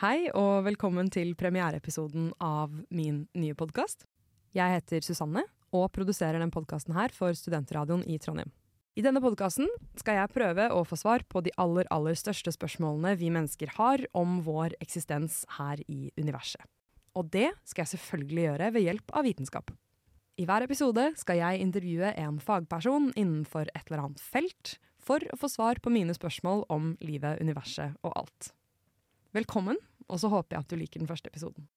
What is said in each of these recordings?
Hei og velkommen til premiereepisoden av min nye podkast. Jeg heter Susanne og produserer den podkasten for Studentradioen i Trondheim. I denne podkasten skal jeg prøve å få svar på de aller, aller største spørsmålene vi mennesker har om vår eksistens her i universet. Og det skal jeg selvfølgelig gjøre ved hjelp av vitenskap. I hver episode skal jeg intervjue en fagperson innenfor et eller annet felt for å få svar på mine spørsmål om livet, universet og alt. Velkommen, og så håper jeg at du liker den første episoden.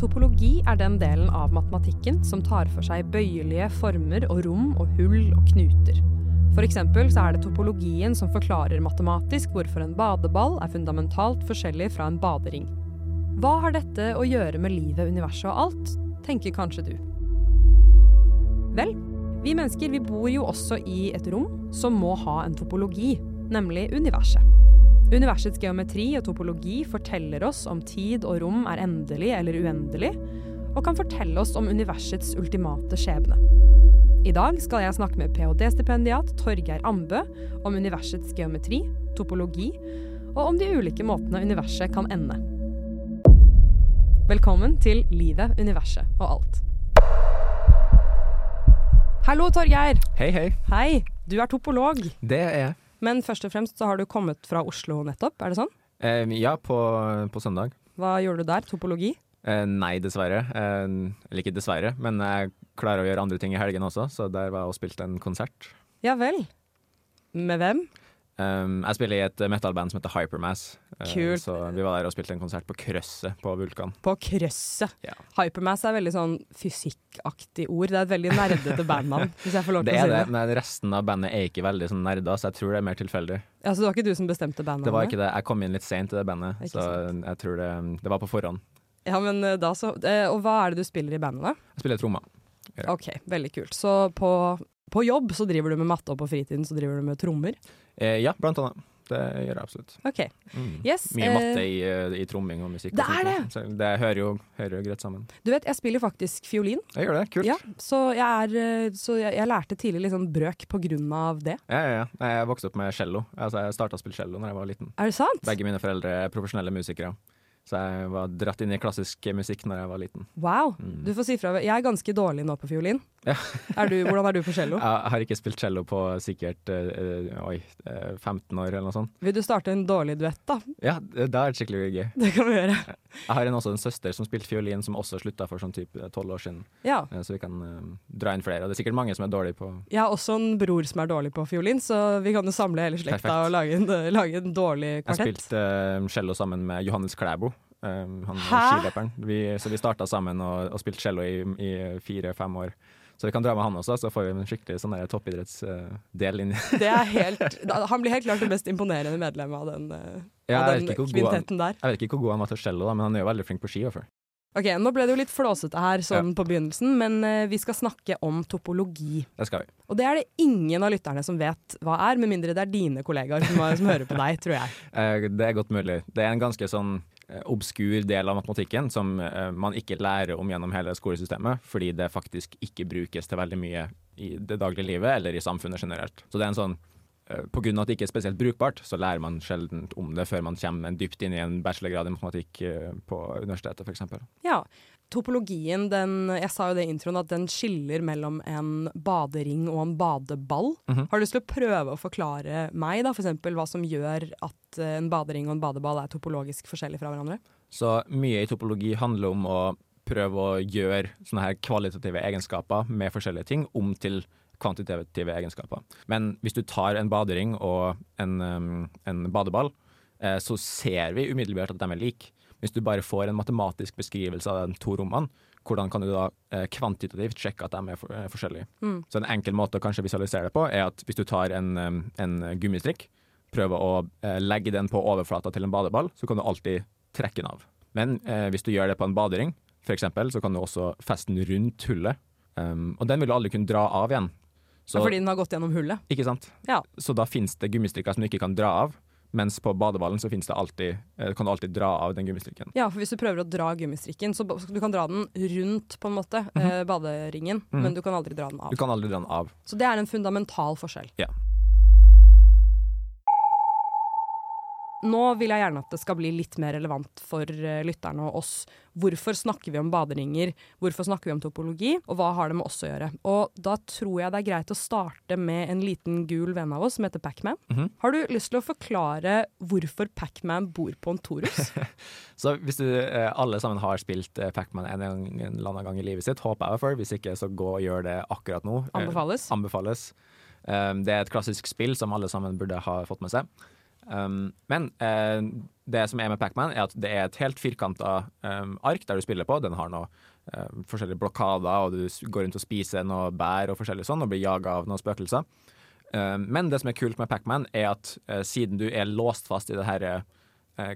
Topologi er den delen av matematikken som tar for seg bøyelige former og rom og hull og knuter. Eksempel så er det topologien som forklarer matematisk hvorfor en badeball er fundamentalt forskjellig fra en badering. Hva har dette å gjøre med livet, universet og alt, tenker kanskje du. Vel, vi mennesker vi bor jo også i et rom som må ha en topologi, nemlig universet. Universets geometri og topologi forteller oss om tid og rom er endelig eller uendelig, og kan fortelle oss om universets ultimate skjebne. I dag skal jeg snakke med ph.d.-stipendiat Torgeir Ambø om universets geometri, topologi, og om de ulike måtene universet kan ende. Velkommen til Livet, universet og alt. Hallo, Torgeir. Hei, hei. Hei. Du er topolog, Det er jeg. Men først og fremst så har du kommet fra Oslo nettopp, er det sånn? Eh, ja, på, på søndag. Hva gjorde du der? Topologi? Eh, nei, dessverre. Eh, eller ikke dessverre, men jeg klarer å gjøre andre ting i helgen også, så der var jeg og spilte en konsert. Ja vel. Med hvem? Um, jeg spiller i et metalband som heter Hypermass, Kult. så vi var der og spilte en konsert på Krøsset på Vulkan. På krøsset. Ja. Hypermass er veldig sånn fysikkaktig ord. Det er et veldig nerdete bandnavn, hvis jeg får lov til å er si det, det. men resten av bandet er ikke veldig sånn nerda, så jeg tror det er mer tilfeldig. Ja, så det var ikke du som bestemte bandnavnet? Det var ikke det. Jeg kom inn litt seint i det bandet, Ikke så sant. jeg tror det, det var på forhånd. Ja, men eh, da så. eh, Og hva er det du spiller i bandet, da? Jeg spiller trommer. Ja. Ok, veldig kult. Så på, på jobb så driver du med matte, og på fritiden så driver du med trommer? Eh, ja, blant annet. Det gjør jeg absolutt. Ok. Mm. Yes. Mye eh, matte i, eh, i tromming og musikk. Det og er det! Så det hører jo, hører jo greit sammen. Du vet, jeg spiller faktisk fiolin. Jeg gjør det, kult. Ja, så jeg, er, eh, så jeg, jeg lærte tidlig litt sånn brøk på grunn av det. Ja, ja, ja. Jeg vokste opp med cello. Altså, jeg starta å spille cello da jeg var liten. Er det sant? Begge mine foreldre er profesjonelle musikere. Så jeg var dratt inn i klassisk musikk når jeg var liten. Wow. Mm. Du får si fra. Jeg er ganske dårlig nå på fiolin. Ja. Er du, hvordan er du på cello? Jeg har ikke spilt cello på sikkert øh, eh, oi, eh, 15 år eller noe sånt. Vil du starte en dårlig duett, da? Ja, det er skikkelig gøy. Det kan vi gjøre. Jeg har en, også en søster som spilte fiolin, som også slutta for sånn type tolv år siden. Ja. Eh, Så vi kan øh, dra inn flere. Og det er sikkert mange som er dårlige på Jeg har også en bror som er dårlig på fiolin, så vi kan jo samle hele slekta Perfekt. og lage en, lage en dårlig Jeg kvartett. spilte øh, cello sammen med Johannes Klæbo. Um, han skiløperen. Vi, så vi starta sammen og, og spilte cello i, i fire-fem år. Så vi kan dra med han også, så får vi en skikkelig sånn toppidrettsdel inn. Det er helt, han blir helt klart det mest imponerende medlemmet av den, eh, Ja, av den kvintetten god han, der. jeg vet ikke hvor god han var til cello, da, men han er jo veldig flink på ski. også. Ok, Nå ble det jo litt flåsete her sånn på begynnelsen, men uh, vi skal snakke om topologi. Det skal vi. Og det er det ingen av lytterne som vet hva er, med mindre det er dine kollegaer som, som hører på deg, tror jeg. Uh, det er godt mulig. Det er en ganske sånn obskur del av matematikken som eh, man ikke lærer om gjennom hele skolesystemet, fordi det faktisk ikke brukes til veldig mye i det daglige livet eller i samfunnet generelt. Så det er en sånn eh, på grunn av at det ikke er spesielt brukbart, så lærer man sjelden om det før man kommer dypt inn i en bachelorgrad i matematikk eh, på universitetet, f.eks. Ja, Topologien, den, jeg sa jo det i introen, at den skiller mellom en badering og en badeball. Mhm. Har du lyst til å prøve å forklare meg da, for hva som gjør at eh, en badering og en badeball er topologisk forskjellig fra hverandre? Så mye i topologi handler om å prøve å gjøre sånne her kvalitative egenskaper med forskjellige ting om til kvantitative egenskaper. Men hvis du tar en badering og en, en badeball, eh, så ser vi umiddelbart at de er like. Hvis du bare får en matematisk beskrivelse av de to rommene, hvordan kan du da eh, kvantitativt sjekke at de er eh, forskjellige? Mm. Så en enkel måte å kanskje visualisere det på, er at hvis du tar en, en gummistrikk, prøver å eh, legge den på overflata til en badeball, så kan du alltid trekke den av. Men eh, hvis du gjør det på en badering, eksempel, så kan du også feste den rundt hullet. Um, og den vil du aldri kunne dra av igjen. Så, Fordi den har gått gjennom hullet. ikke sant? Ja. Så da finnes det gummistrikker som du ikke kan dra av, mens på badeballen så det alltid, eh, kan du alltid dra av den gummistrikken. Ja, for hvis du prøver å dra gummistrikken, så du kan dra den rundt på en måte, eh, baderingen, Mhm. men du kan aldri dra den av. Du kan aldri dra den av. Så det er en fundamental forskjell. Ja. Nå vil jeg gjerne at det skal bli litt mer relevant for uh, lytterne og oss. Hvorfor snakker vi om baderinger? Hvorfor snakker vi om topologi? Og hva har det med oss å gjøre? Og da tror jeg det er greit å starte med en liten gul venn av oss som heter Pacman. Mm -hmm. Har du lyst til å forklare hvorfor Pacman bor på en Torus? så hvis du uh, alle sammen har spilt uh, Pacman en, en, en eller annen gang i livet sitt, håper jeg for. Hvis ikke, så gå og gjør det akkurat nå. Anbefales. anbefales. Um, det er et klassisk spill som alle sammen burde ha fått med seg. Um, men uh, det som er med Pacman, er at det er et helt firkanta um, ark der du spiller på. Den har noe uh, forskjellige blokader, og du går rundt og spiser noe bær og forskjellig sånn, og blir jaga av noen spøkelser. Um, men det som er kult med Pacman, er at uh, siden du er låst fast i det her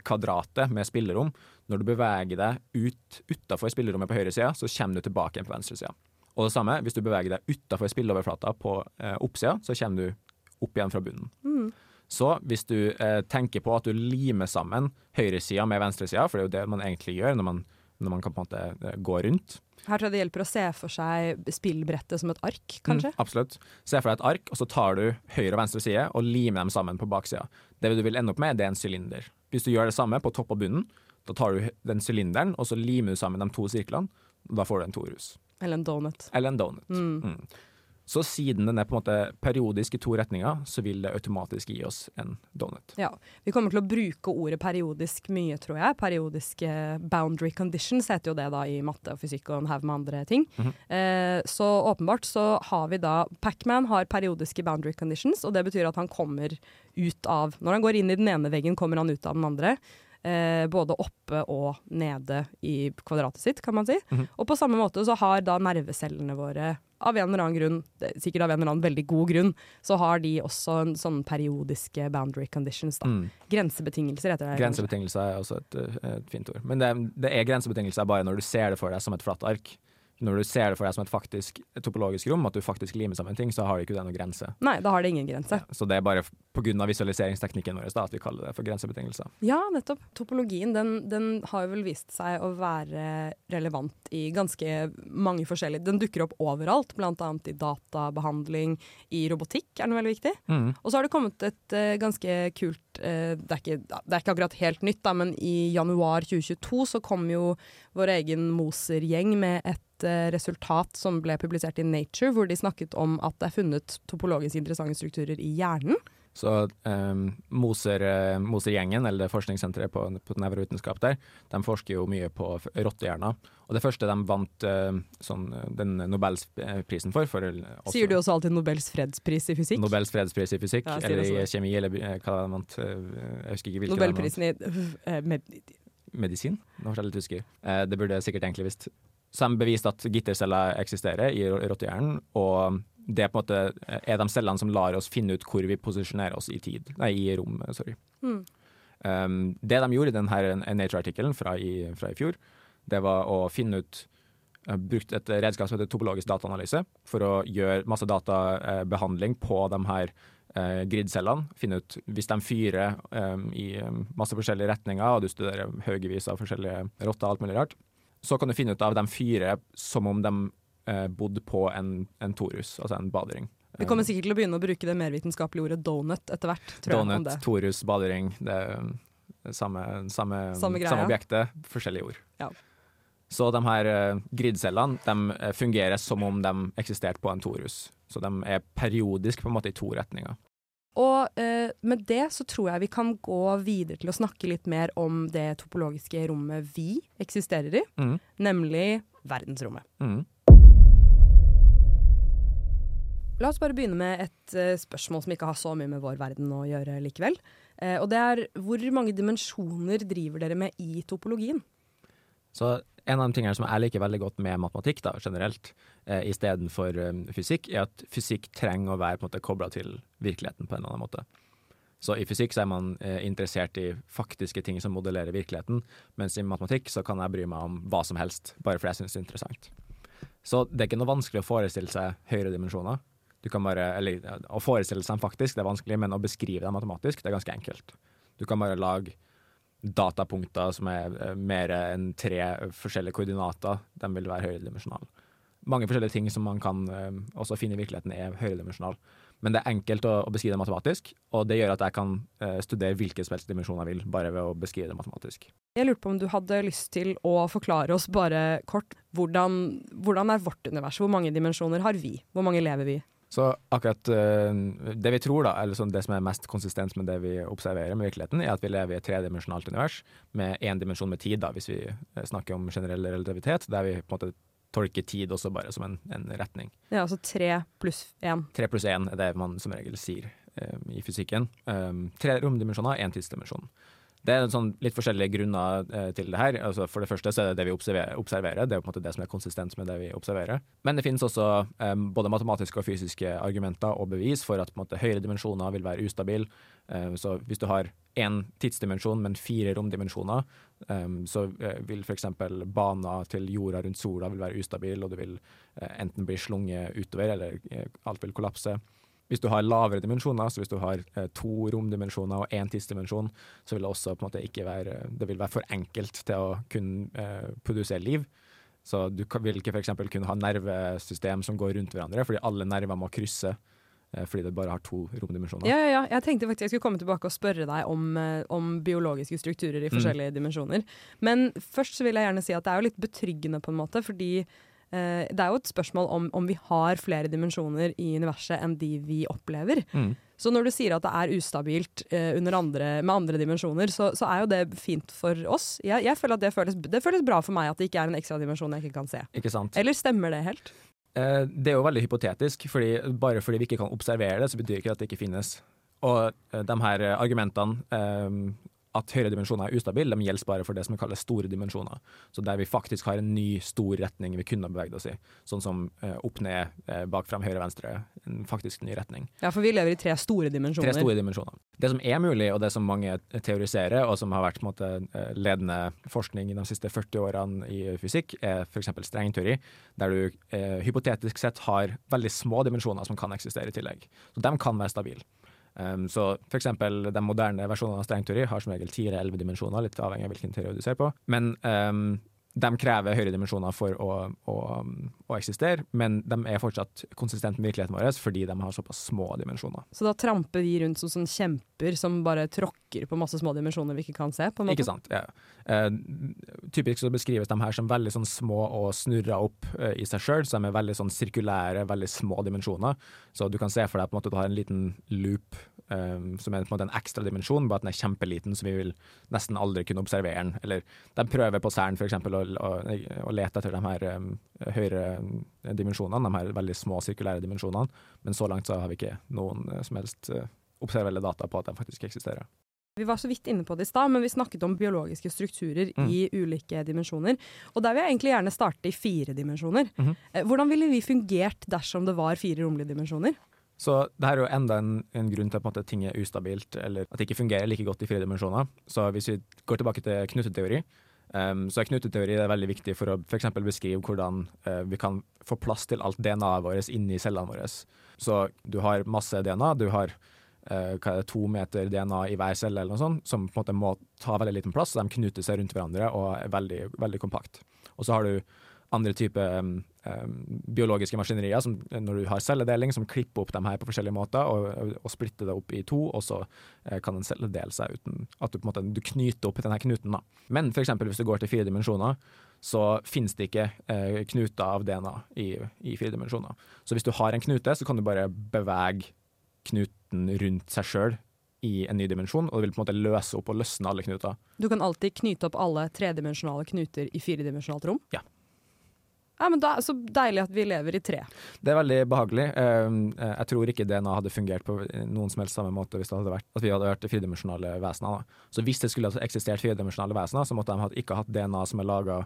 kvadratet med spillerom, når du beveger deg ut utafor spillerommet på høyre sida, så kommer du tilbake igjen på venstre sida. Og det samme, hvis du beveger deg utafor spilleoverflata på oppsida, så kommer du opp igjen fra bunnen. Mm. Så hvis du eh, tenker på at du limer sammen høyresida med venstresida, for det er jo det man egentlig gjør når man, når man kan på en måte eh, gå rundt Her tror jeg det hjelper å se for seg spillbrettet som et ark, kanskje? Mm, absolutt. Se for deg et ark, og så tar du høyre og venstre side og limer dem sammen på baksida. Det du vil ende opp med, det er en sylinder. Hvis du gjør det samme på topp og bunnen, da tar du den sylinderen og så limer du sammen de to sirklene. og Da får du en torus. Eller en donut. Eller en donut. Mm. Mm. Så siden den er på en måte periodisk i to retninger, så vil det automatisk gi oss en donut. Ja, Vi kommer til å bruke ordet periodisk mye, tror jeg. Periodiske boundary conditions heter jo det da i matte og fysikk og en haug med andre ting. Mm -hmm. eh, så åpenbart så har vi da Pacman har periodiske boundary conditions, og det betyr at han kommer ut av Når han går inn i den ene veggen, kommer han ut av den andre. Eh, både oppe og nede i kvadratet sitt, kan man si. Mm -hmm. Og på samme måte så har da nervecellene våre av en eller annen grunn, sikkert av en eller annen veldig god grunn, så har de også en sånn periodiske boundary conditions. Da. Mm. Grensebetingelser heter det. Grensebetingelser er også et, et fint ord. Men det, det, er grensebetingelser bare når du ser det for deg som et flatt ark når du ser det for deg som et faktisk topologisk rom, at du faktisk limer sammen ting, så har det ikke det noen grense. Nei, da har det ingen grense. Ja, så det er bare pga. visualiseringsteknikken vår da, at vi kaller det for grensebetingelser. Ja, nettopp. Topologien den, den har vel vist seg å være relevant i ganske mange forskjellige Den dukker opp overalt, bl.a. i databehandling, i robotikk er den veldig viktig. Mm. Og så har det kommet et uh, ganske kult uh, det, er ikke, det, er ikke, akkurat helt nytt, da, men i januar 2022 så kom jo vår egen Moser-gjeng med et Eh, resultat som ble publisert i Nature, hvor de snakket om at det er funnet topologisk interessante strukturer i hjernen. Så um, Moser-gjengen, Moser eller forskningssenteret på, på nevrovitenskap der, de forsker jo mye på rottehjerner. Og det første de vant uh, sånn, den Nobelsprisen for, for også, Sier du også alltid Nobels fredspris i fysikk? Nobels fredspris i fysikk, ja, eller i kjemi, eller hva de vant. Jeg husker ikke hvilken. Nobelprisen i uh, med medisin? Nå var jeg litt usikker. Uh, det burde jeg sikkert egentlig visst som beviste at gitterceller eksisterer i rottehjernen. Og det på en måte er de cellene som lar oss finne ut hvor vi posisjonerer oss i tid, nei, i rom. sorry. Mm. Um, det de gjorde i denne Nature-artikkelen fra, fra, i fjor, det var å finne ut uh, Brukt et redskap som heter topologisk dataanalyse for å gjøre masse databehandling på de her gridcellene. Finne ut hvis de fyrer um, i masse forskjellige retninger, og du studerer haugevis av forskjellige rotter og alt mulig rart, så kan du finne ut av de fire som om de eh, bodde på en, en torus, altså en badering. Vi kommer sikkert til å begynne å bruke det mervitenskapelige ordet donut etter hvert. donut, torus, badering. Det er samme, samme, samme, samme objektet, forskjellige ord. Ja. Så de her uh, gridcellene de uh, fungerer som om de eksisterte på en torus. Så de er periodisk på en måte i to retninger. Og eh, med det så tror jeg vi kan gå videre til å snakke litt mer om det topologiske rommet vi eksisterer i, mm. nemlig verdensrommet. Mm. La oss bare begynne med et uh, spørsmål som ikke har så mye med vår verden å gjøre likevel. Uh, og det er hvor mange dimensjoner driver dere med i topologien? Så en av de tingene som jeg liker veldig godt med matematikk da, generelt, eh, istedenfor um, fysikk, er at fysikk trenger å være på kobla til virkeligheten på en eller annen måte. Så i fysikk så er man eh, interessert i faktiske ting som modellerer virkeligheten, mens i matematikk så kan jeg bry meg om hva som helst, bare fordi jeg syns det er interessant. Så det er ikke noe vanskelig å forestille seg høyere dimensjoner. Du kan bare, eller Å forestille seg dem faktisk, det er vanskelig, men å beskrive dem matematisk, det er ganske enkelt. Du kan bare lage datapunkter som er eh, mer enn tre forskjellige koordinater, de vil være høyredimensjonale. Mange forskjellige ting som man kan uh, også finne i virkeligheten, er høyredimensjonale. Men det er enkelt å, beskrive det matematisk, og det gjør at jeg kan eh, studere hvilken som helst dimensjon jeg vil, bare ved å beskrive det matematisk. Jeg lurte på om du hadde lyst til å forklare oss bare kort hvordan, hvordan er vårt univers? Hvor mange dimensjoner har vi? Hvor mange lever vi? Så akkurat uh, det vi tror, da, eller sånn det som er mest konsistent med det vi observerer med virkeligheten, er at vi lever i et tredimensjonalt univers med én dimensjon med tid, da, hvis vi snakker om generell relativitet, der vi på en måte tolker tid også bare som en, en retning. Ja, altså tre pluss én. Tre pluss én er det man som regel sier um, i fysikken. Um, tre romdimensjoner, én tidsdimensjon. Det er sånn litt forskjellige grunner eh, til det her. Altså for det første så er det det vi observerer. Det er på en måte det som er konsistent med det vi observerer. Men det finnes også um, både matematiske og fysiske argumenter og bevis for at måte, høyere dimensjoner vil være ustabile. Um, så hvis du har én tidsdimensjon, men fire romdimensjoner, um, så vil f.eks. bana til jorda rundt sola vil være ustabil, og du vil uh, enten bli slunget utover, eller alt vil kollapse. Hvis du har lavere dimensjoner, så hvis du har eh, to romdimensjoner og én tidsdimensjon, så vil det også på en måte ikke være Det vil være for enkelt til å kunne eh, produsere liv. Så du vil ikke f.eks. kunne ha nervesystem som går rundt hverandre, fordi alle nerver må krysse eh, fordi det bare har to romdimensjoner. Ja, ja, ja. Jeg tenkte faktisk jeg skulle komme tilbake og spørre deg om, om biologiske strukturer i mm. forskjellige mm. dimensjoner. Men først så vil jeg gjerne si at det er jo litt betryggende, på en måte, fordi det er jo et spørsmål om, om, vi har flere dimensjoner i universet enn de vi opplever. Mm. Så når du sier at det er ustabilt uh, andre, med andre dimensjoner, så, så, er jo det fint for oss. Jeg, jeg føler at det føles, det føles, bra for meg at det ikke er en ekstra dimensjon jeg ikke kan se. Ikke sant? Eller stemmer det helt? Uh, det er jo veldig hypotetisk, fordi bare fordi vi ikke kan observere det, så betyr ikke at det ikke finnes. Og uh, de her argumentene at høyere dimensjoner er ustabile, de gjelder bare for det som kalles store dimensjoner. Så der vi faktisk har en ny, stor retning vi kunne beveget oss i. Sånn som eh, opp, ned, eh, bak, fram, høyre, venstre. En faktisk ny retning. Ja, for vi lever i tre store dimensjoner. Tre store dimensjoner. Det som er mulig, og det som mange teoriserer, og som har vært måte, eh, ledende forskning de siste 40 årene i fysikk, er f.eks. strengteori, der du eh, hypotetisk sett har veldig små dimensjoner som kan eksistere i tillegg. Så de kan være stabile. Um, så f.eks. de moderne versjonene av strengteori har som regel ti eller elleve dimensjoner, litt avhengig av hvilken teori du ser på. Men um, de krever høyere dimensjoner for å, å, å, eksistere, men de er fortsatt konsistent med virkeligheten vår fordi de har såpass små dimensjoner. Så da tramper vi rundt som sånn kjemper som bare tråkker på masse små dimensjoner vi ikke kan se? Ikke sant. ja. Eh, typisk så beskrives de her som veldig sånn små og snurra opp eh, i seg sjøl, så de er veldig sånn sirkulære, veldig små dimensjoner. Så du kan se for deg på en måte at du har en liten loop um, som er på en måte en ekstra dimensjon, bare at den er kjempeliten, så vi vil nesten aldri kunne observere den. Eller de prøver på CERN f.eks. Å, å, å lete etter de her um, høyere dimensjonene, de her veldig små sirkulære dimensjonene, men så langt så har vi ikke noen uh, som helst uh, observelle data på at de faktisk eksisterer. Vi var så vidt inne på det i stad, men vi snakket om biologiske strukturer mm. i ulike dimensjoner. Og der vil jeg egentlig gjerne starte i fire dimensjoner. Mm -hmm. Hvordan ville vi fungert dersom det var fire romlige dimensjoner? Så det her er jo enda en, en grunn til at ting er ustabilt, eller at det ikke fungerer like godt i fire dimensjoner. Så hvis vi går tilbake til knuteteori, um, så er knuteteori veldig viktig for å f.eks. beskrive hvordan uh, vi kan få plass til alt DNA-et vårt inni cellene våre. Så du har masse DNA, du har uh, er det, to meter DNA i hver celle, eller noe sånt, som på en måte må ta veldig liten plass. De knuter seg rundt hverandre og er veldig, veldig kompakt. Og så har du andre typer um, biologiske maskinerier, som, når du har celledeling, som klipper opp dem her på forskjellige måter og, og splitter det opp i to, og så uh, kan en celle dele seg uten at du på en måte du knyter opp denne knuten. da. Men f.eks. hvis du går til fire dimensjoner, så finnes det ikke eh, knuter av DNA i, i fire dimensjoner. Så hvis du har en knute, så kan du bare bevege knuten rundt seg sjøl i en ny dimensjon, og det vil på en måte løse opp og løsne alle knuter. Du kan alltid knyte opp alle tredimensjonale knuter i firedimensjonalt rom? Ja. Ja, men da, Så deilig at vi lever i tre. Det er veldig behagelig. Ehm, eh, jeg tror ikke DNA hadde fungert på noen som helst samme måte hvis det hadde vært, at vi hadde vært firedimensjonale vesener. Så hvis det skulle eksistert firedimensjonale vesener, så måtte de ikke hatt DNA som er laga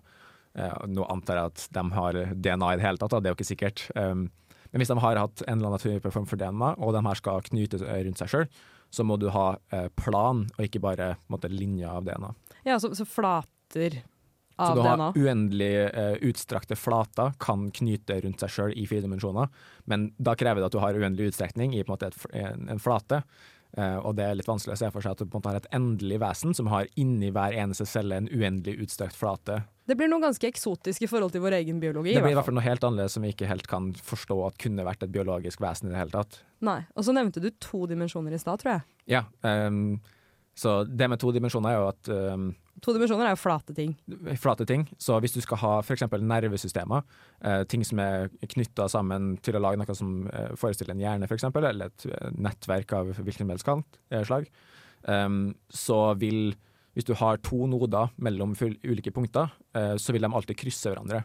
eh, Nå antar jeg at de har DNA i det hele tatt, det er jo ikke sikkert. Ehm, men hvis de har hatt en eller annen type form for DNA, og de her skal knyte rundt seg sjøl, så må du ha eh, plan, og ikke bare måte, linjer av DNA. Ja, så, så flater så du har uendelig uh, utstrakte flater, kan knyte rundt seg sjøl i fire dimensjoner, men da krever det at du har uendelig utstrekning i en, måte, et, en, en flate. Uh, og det er litt vanskelig å se for seg at du på en måte har et endelig vesen som har inni hver eneste celle en uendelig utstrakt flate. Det blir noe ganske eksotisk i forhold til vår egen biologi. Det blir i hvert fall noe helt annerledes som vi ikke helt kan forstå at kunne vært et biologisk vesen i det hele tatt. Nei, Og så nevnte du to dimensjoner i stad, tror jeg. Ja, um, så det med to dimensjoner er jo at um, To dimensjoner er jo flate ting. Flate ting. Så hvis du skal ha f.eks. nervesystemer, uh, ting som er knytta sammen til å lage noe som uh, forestiller en hjerne, f.eks., eller et eh, nettverk av hvilken som helst slag, um, så vil Hvis du har to noder mellom ulike punkter, så vil de alltid krysse hverandre.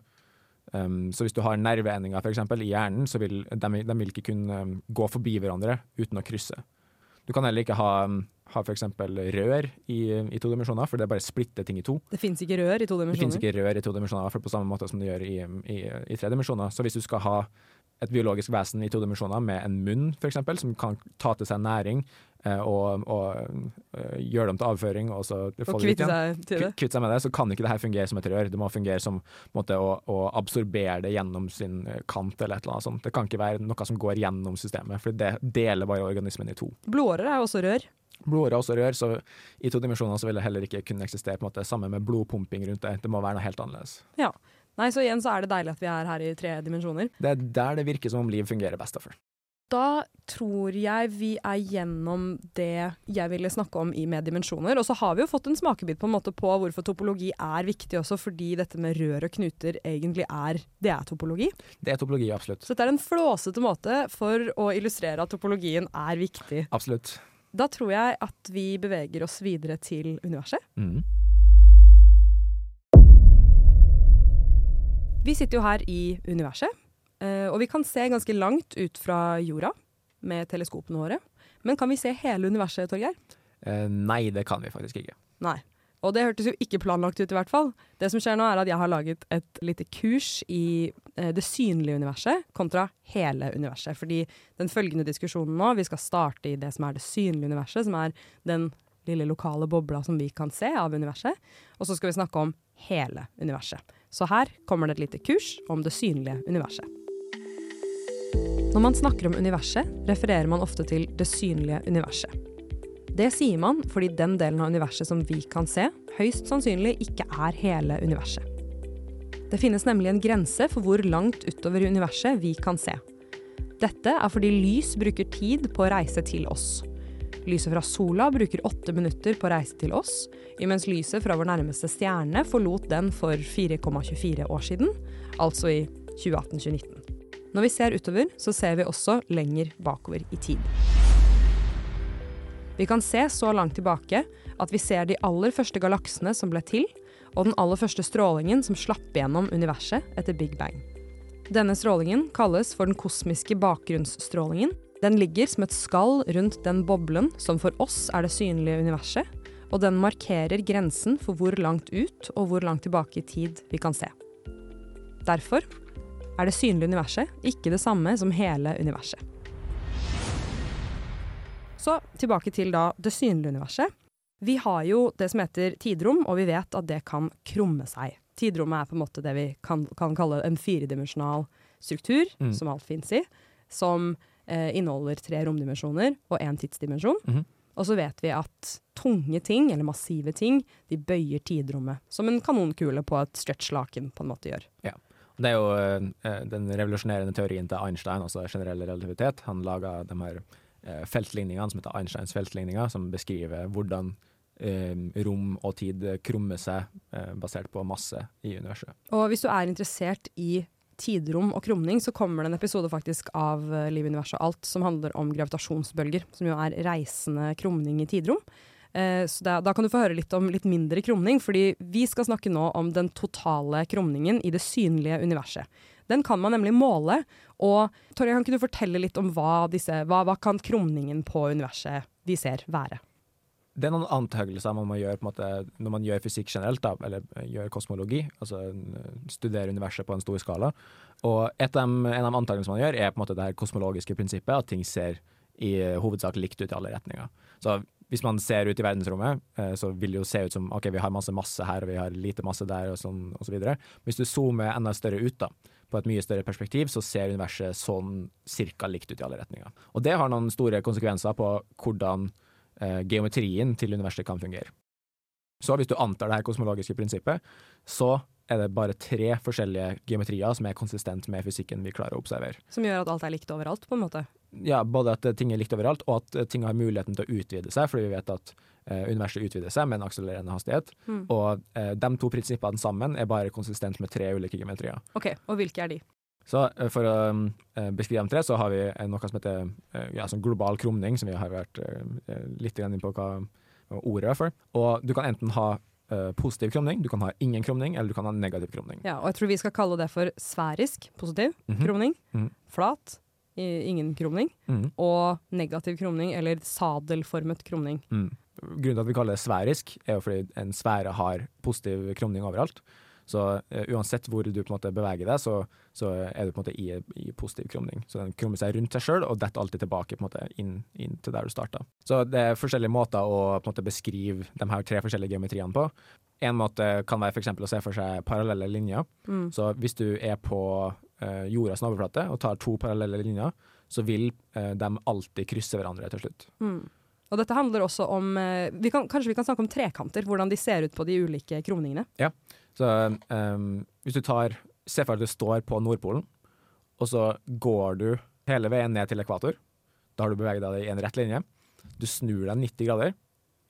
Um, så hvis du har nerveendinger f.eks. i hjernen, så vil de, de vil ikke kunne gå forbi hverandre uten å krysse. Du kan heller ikke ha ha f.eks. rør i, i, to dimensjoner, for det bare splitter ting i to. Det fins ikke rør i to dimensjoner? Det fins ikke rør i to dimensjoner, for på samme måte som det gjør i, i, i tre dimensjoner. Så hvis du skal ha et biologisk vesen i to dimensjoner med en munn, f.eks., som kan ta til seg næring eh, og, og uh, gjøre dem til avføring og så få det til det. kvitte seg med det, så kan ikke det her fungere som et rør. Det må fungere som måte, å, å, absorbere det gjennom sin eh, kant eller et eller annet sånt. Det kan ikke være noe som går gjennom systemet, for det deler bare organismen i to. Blodårer er også rør. Blodårer også rør, så i to dimensjoner så vil det heller ikke kunne eksistere på en måte sammen med blodpumping rundt det. Det må være noe helt annerledes. Ja. Nei, Så igjen så er det deilig at vi er her i tre dimensjoner. Det er der det virker som om liv fungerer best. Derfor. Da tror jeg vi er gjennom det jeg ville snakke om i Med dimensjoner. Og så har vi jo fått en smakebit på en måte på hvorfor topologi er viktig også, fordi dette med rør og knuter egentlig er Det er topologi. Det er topologi, absolutt. Så dette er en flåsete måte for å illustrere at topologien er viktig. Absolutt. Da tror jeg at vi beveger oss videre til universet. Mm. Vi sitter jo her i universet, eh, og vi kan se ganske langt ut fra jorda med teleskopene våre. Men kan vi se hele universet, Torgeir? Eh, nei, det kan vi faktisk ikke. Nei. Og det hørtes jo ikke planlagt ut, i hvert fall. Det som skjer nå, er at jeg har laget et lite kurs i eh, det synlige universet kontra hele universet. Fordi den følgende diskusjonen nå, vi skal starte i det som er det synlige universet, som er den lille lokale bobla som vi kan se av universet. Og så skal vi snakke om hele universet. Så her kommer det et lite kurs om det synlige universet. Når man snakker om universet, refererer man ofte til det synlige universet. Det sier man fordi den delen av universet som vi kan se, høyst sannsynlig ikke er hele universet. Det finnes nemlig en grense for hvor langt utover universet vi kan se. Dette er fordi lys bruker tid på å reise til oss. Lyset fra sola bruker åtte minutter på å reise til oss, imens lyset fra vår nærmeste stjerne forlot den for 4,24 år siden, altså i 2018-2019. Når vi ser utover, så ser vi også lenger bakover i tid. Vi kan se så langt tilbake at vi ser de aller første galaksene som ble til, og den aller første strålingen som slapp gjennom universet etter Big Bang. Denne strålingen kalles for den kosmiske bakgrunnsstrålingen. Den ligger som et skall rundt den boblen som for oss er det synlige universet, og den markerer grensen for hvor langt ut og hvor langt tilbake i tid vi kan se. Derfor er det synlige universet ikke det samme som hele universet. Så tilbake til da det synlige universet. Vi har jo det som heter tidrom, og vi vet at det kan krumme seg. Tidrommet er på en måte det vi kan, kan kalle en firedimensjonal struktur, mm. som alt fins i, som eh, inneholder tre romdimensjoner og én tidsdimensjon. Mm -hmm. Og så vet vi at tunge ting, eller massive ting, de bøyer tidrommet. Som en kanonkule på et stretchlaken på en måte gjør. Ja. Det er jo eh, den revolusjonerende teorien til Einstein, altså generell relativitet. Han laga de her Eh, feltligningene som heter Einsteins feltligninger, som beskriver hvordan eh, rom og tid krummer seg eh, basert på masse i universet. Og hvis du er interessert i tidrom og krumning, så kommer det en episode faktisk av Liv, universet og alt som handler om gravitasjonsbølger, som jo er reisende krumning i tidrom. Eh, så da, da, kan du få høre litt om litt mindre krumning, fordi vi skal snakke nå om den totale krumningen i det synlige universet. Den kan man nemlig måle. Og Torje, kan ikke du fortelle litt om hva, disse, hva, hva kan krumningen på universet vi ser, være? Det er noen antakelser man må gjøre måte, når man gjør fysikk generelt, da, eller gjør kosmologi, altså studerer universet på en stor skala. Og et av de, en av antakelsene man gjør, er på en måte det her kosmologiske prinsippet, at ting ser i hovedsak likt ut i alle retninger. Så hvis man ser ut i verdensrommet, eh, så vil det jo se ut som ok, vi har masse masse her, og vi har lite masse der, og sånn, og så videre. Hvis du zoomer enda større ut, da, på et mye større perspektiv så ser universet sånn cirka likt ut i alle retninger. Og det har noen store konsekvenser på hvordan eh, geometrien til universet kan fungere. Så hvis du antar det her kosmologiske prinsippet, så er det bare tre forskjellige geometrier som er konsistent med fysikken vi klarer å observere. Som gjør at alt er likt overalt, på en måte? Ja, både at ting er likt overalt, og at ting har muligheten til å utvide seg, fordi vi vet at eh, universet utvider seg med en akselererende hastighet. Mm. Og eh, de to prinsippene sammen er bare konsistent med tre ulike geometrier. Ok, Og hvilke er de? Så eh, for å eh, beskrive dem tre, så har vi eh, noe som heter eh, ja, sånn global krumning, som vi har vært eh, litt inn på hva ordet er for. Og du kan enten ha eh, positiv krumning, du kan ha ingen krumning, eller du kan ha negativ krumning. Ja, og jeg tror vi skal kalle det for sfærisk positiv Mhm. krumning, Mhm. flat ingen krumning, Mm. og negativ krumning, eller sadelformet krumning. Grunnen til at vi kaller det sfærisk, er jo fordi en sfære har positiv krumning overalt. Så uh, uansett hvor du på en måte beveger deg, så, så er du på en måte i, i positiv krumning. Så den krummer seg rundt seg sjøl og detter alltid tilbake på en måte inn, inn til der du starta. Så det er forskjellige måter å på en måte beskrive de her tre forskjellige geometriene på. En måte kan være eksempel å se for seg parallelle linjer. Mm. Så hvis du er på uh, jordas overflate og tar to parallelle linjer, så vil uh, de alltid krysse hverandre til slutt. Mm. Og dette handler også om eh, vi kan, Kanskje vi kan snakke om trekanter, hvordan de ser ut på de ulike krumningene. Så um, hvis du tar Se for deg at du står på Nordpolen, og så går du hele veien ned til ekvator. Da har du beveget deg i en rett linje. Du snur deg 90 grader,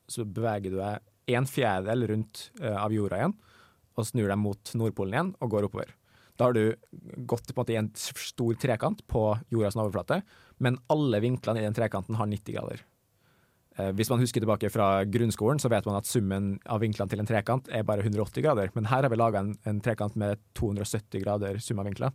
så beveger du deg en fjerdedel rundt uh, av jorda igjen, og snur deg mot Nordpolen igjen og går oppover. Da har du gått på en måte i en stor trekant på jordas overflate, men alle vinklene i den trekanten har 90 grader. Eh, Hvis man husker tilbake fra grunnskolen, så vet man at summen av vinklene til en trekant er bare 180 grader, men her har vi laga en, en trekant med 270 grader sum av vinkler.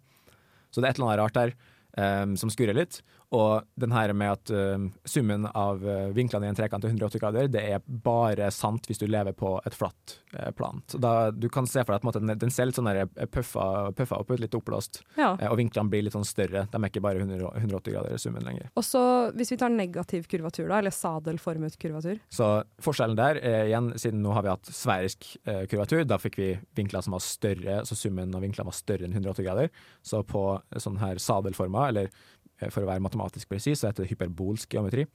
Så det er et eller annet rart der um, som skurrer litt. Og den her med at uh, summen av eh, vinklene i en trekant er 180 grader, det er bare sant hvis du lever på et flatt uh, plan. Så da, du kan se for deg at den- den ser litt sånn eh, puffa, puffa opp ut, litt oppblåst, Ja. Uh, og vinklene blir litt sånn større. De er ikke bare 100, 180 grader i summen lenger. Og så hvis vi tar negativ kurvatur, da, eller sadelformet kurvatur. Så forskjellen der er igjen, siden nå har vi hatt sverisk kurvatur, da fikk vi vinkler som var større, så summen av vinklene var større enn 180 grader. Så på sånn her sadelforma, eller for å være matematisk presis, så heter det hyperbolsk geometri.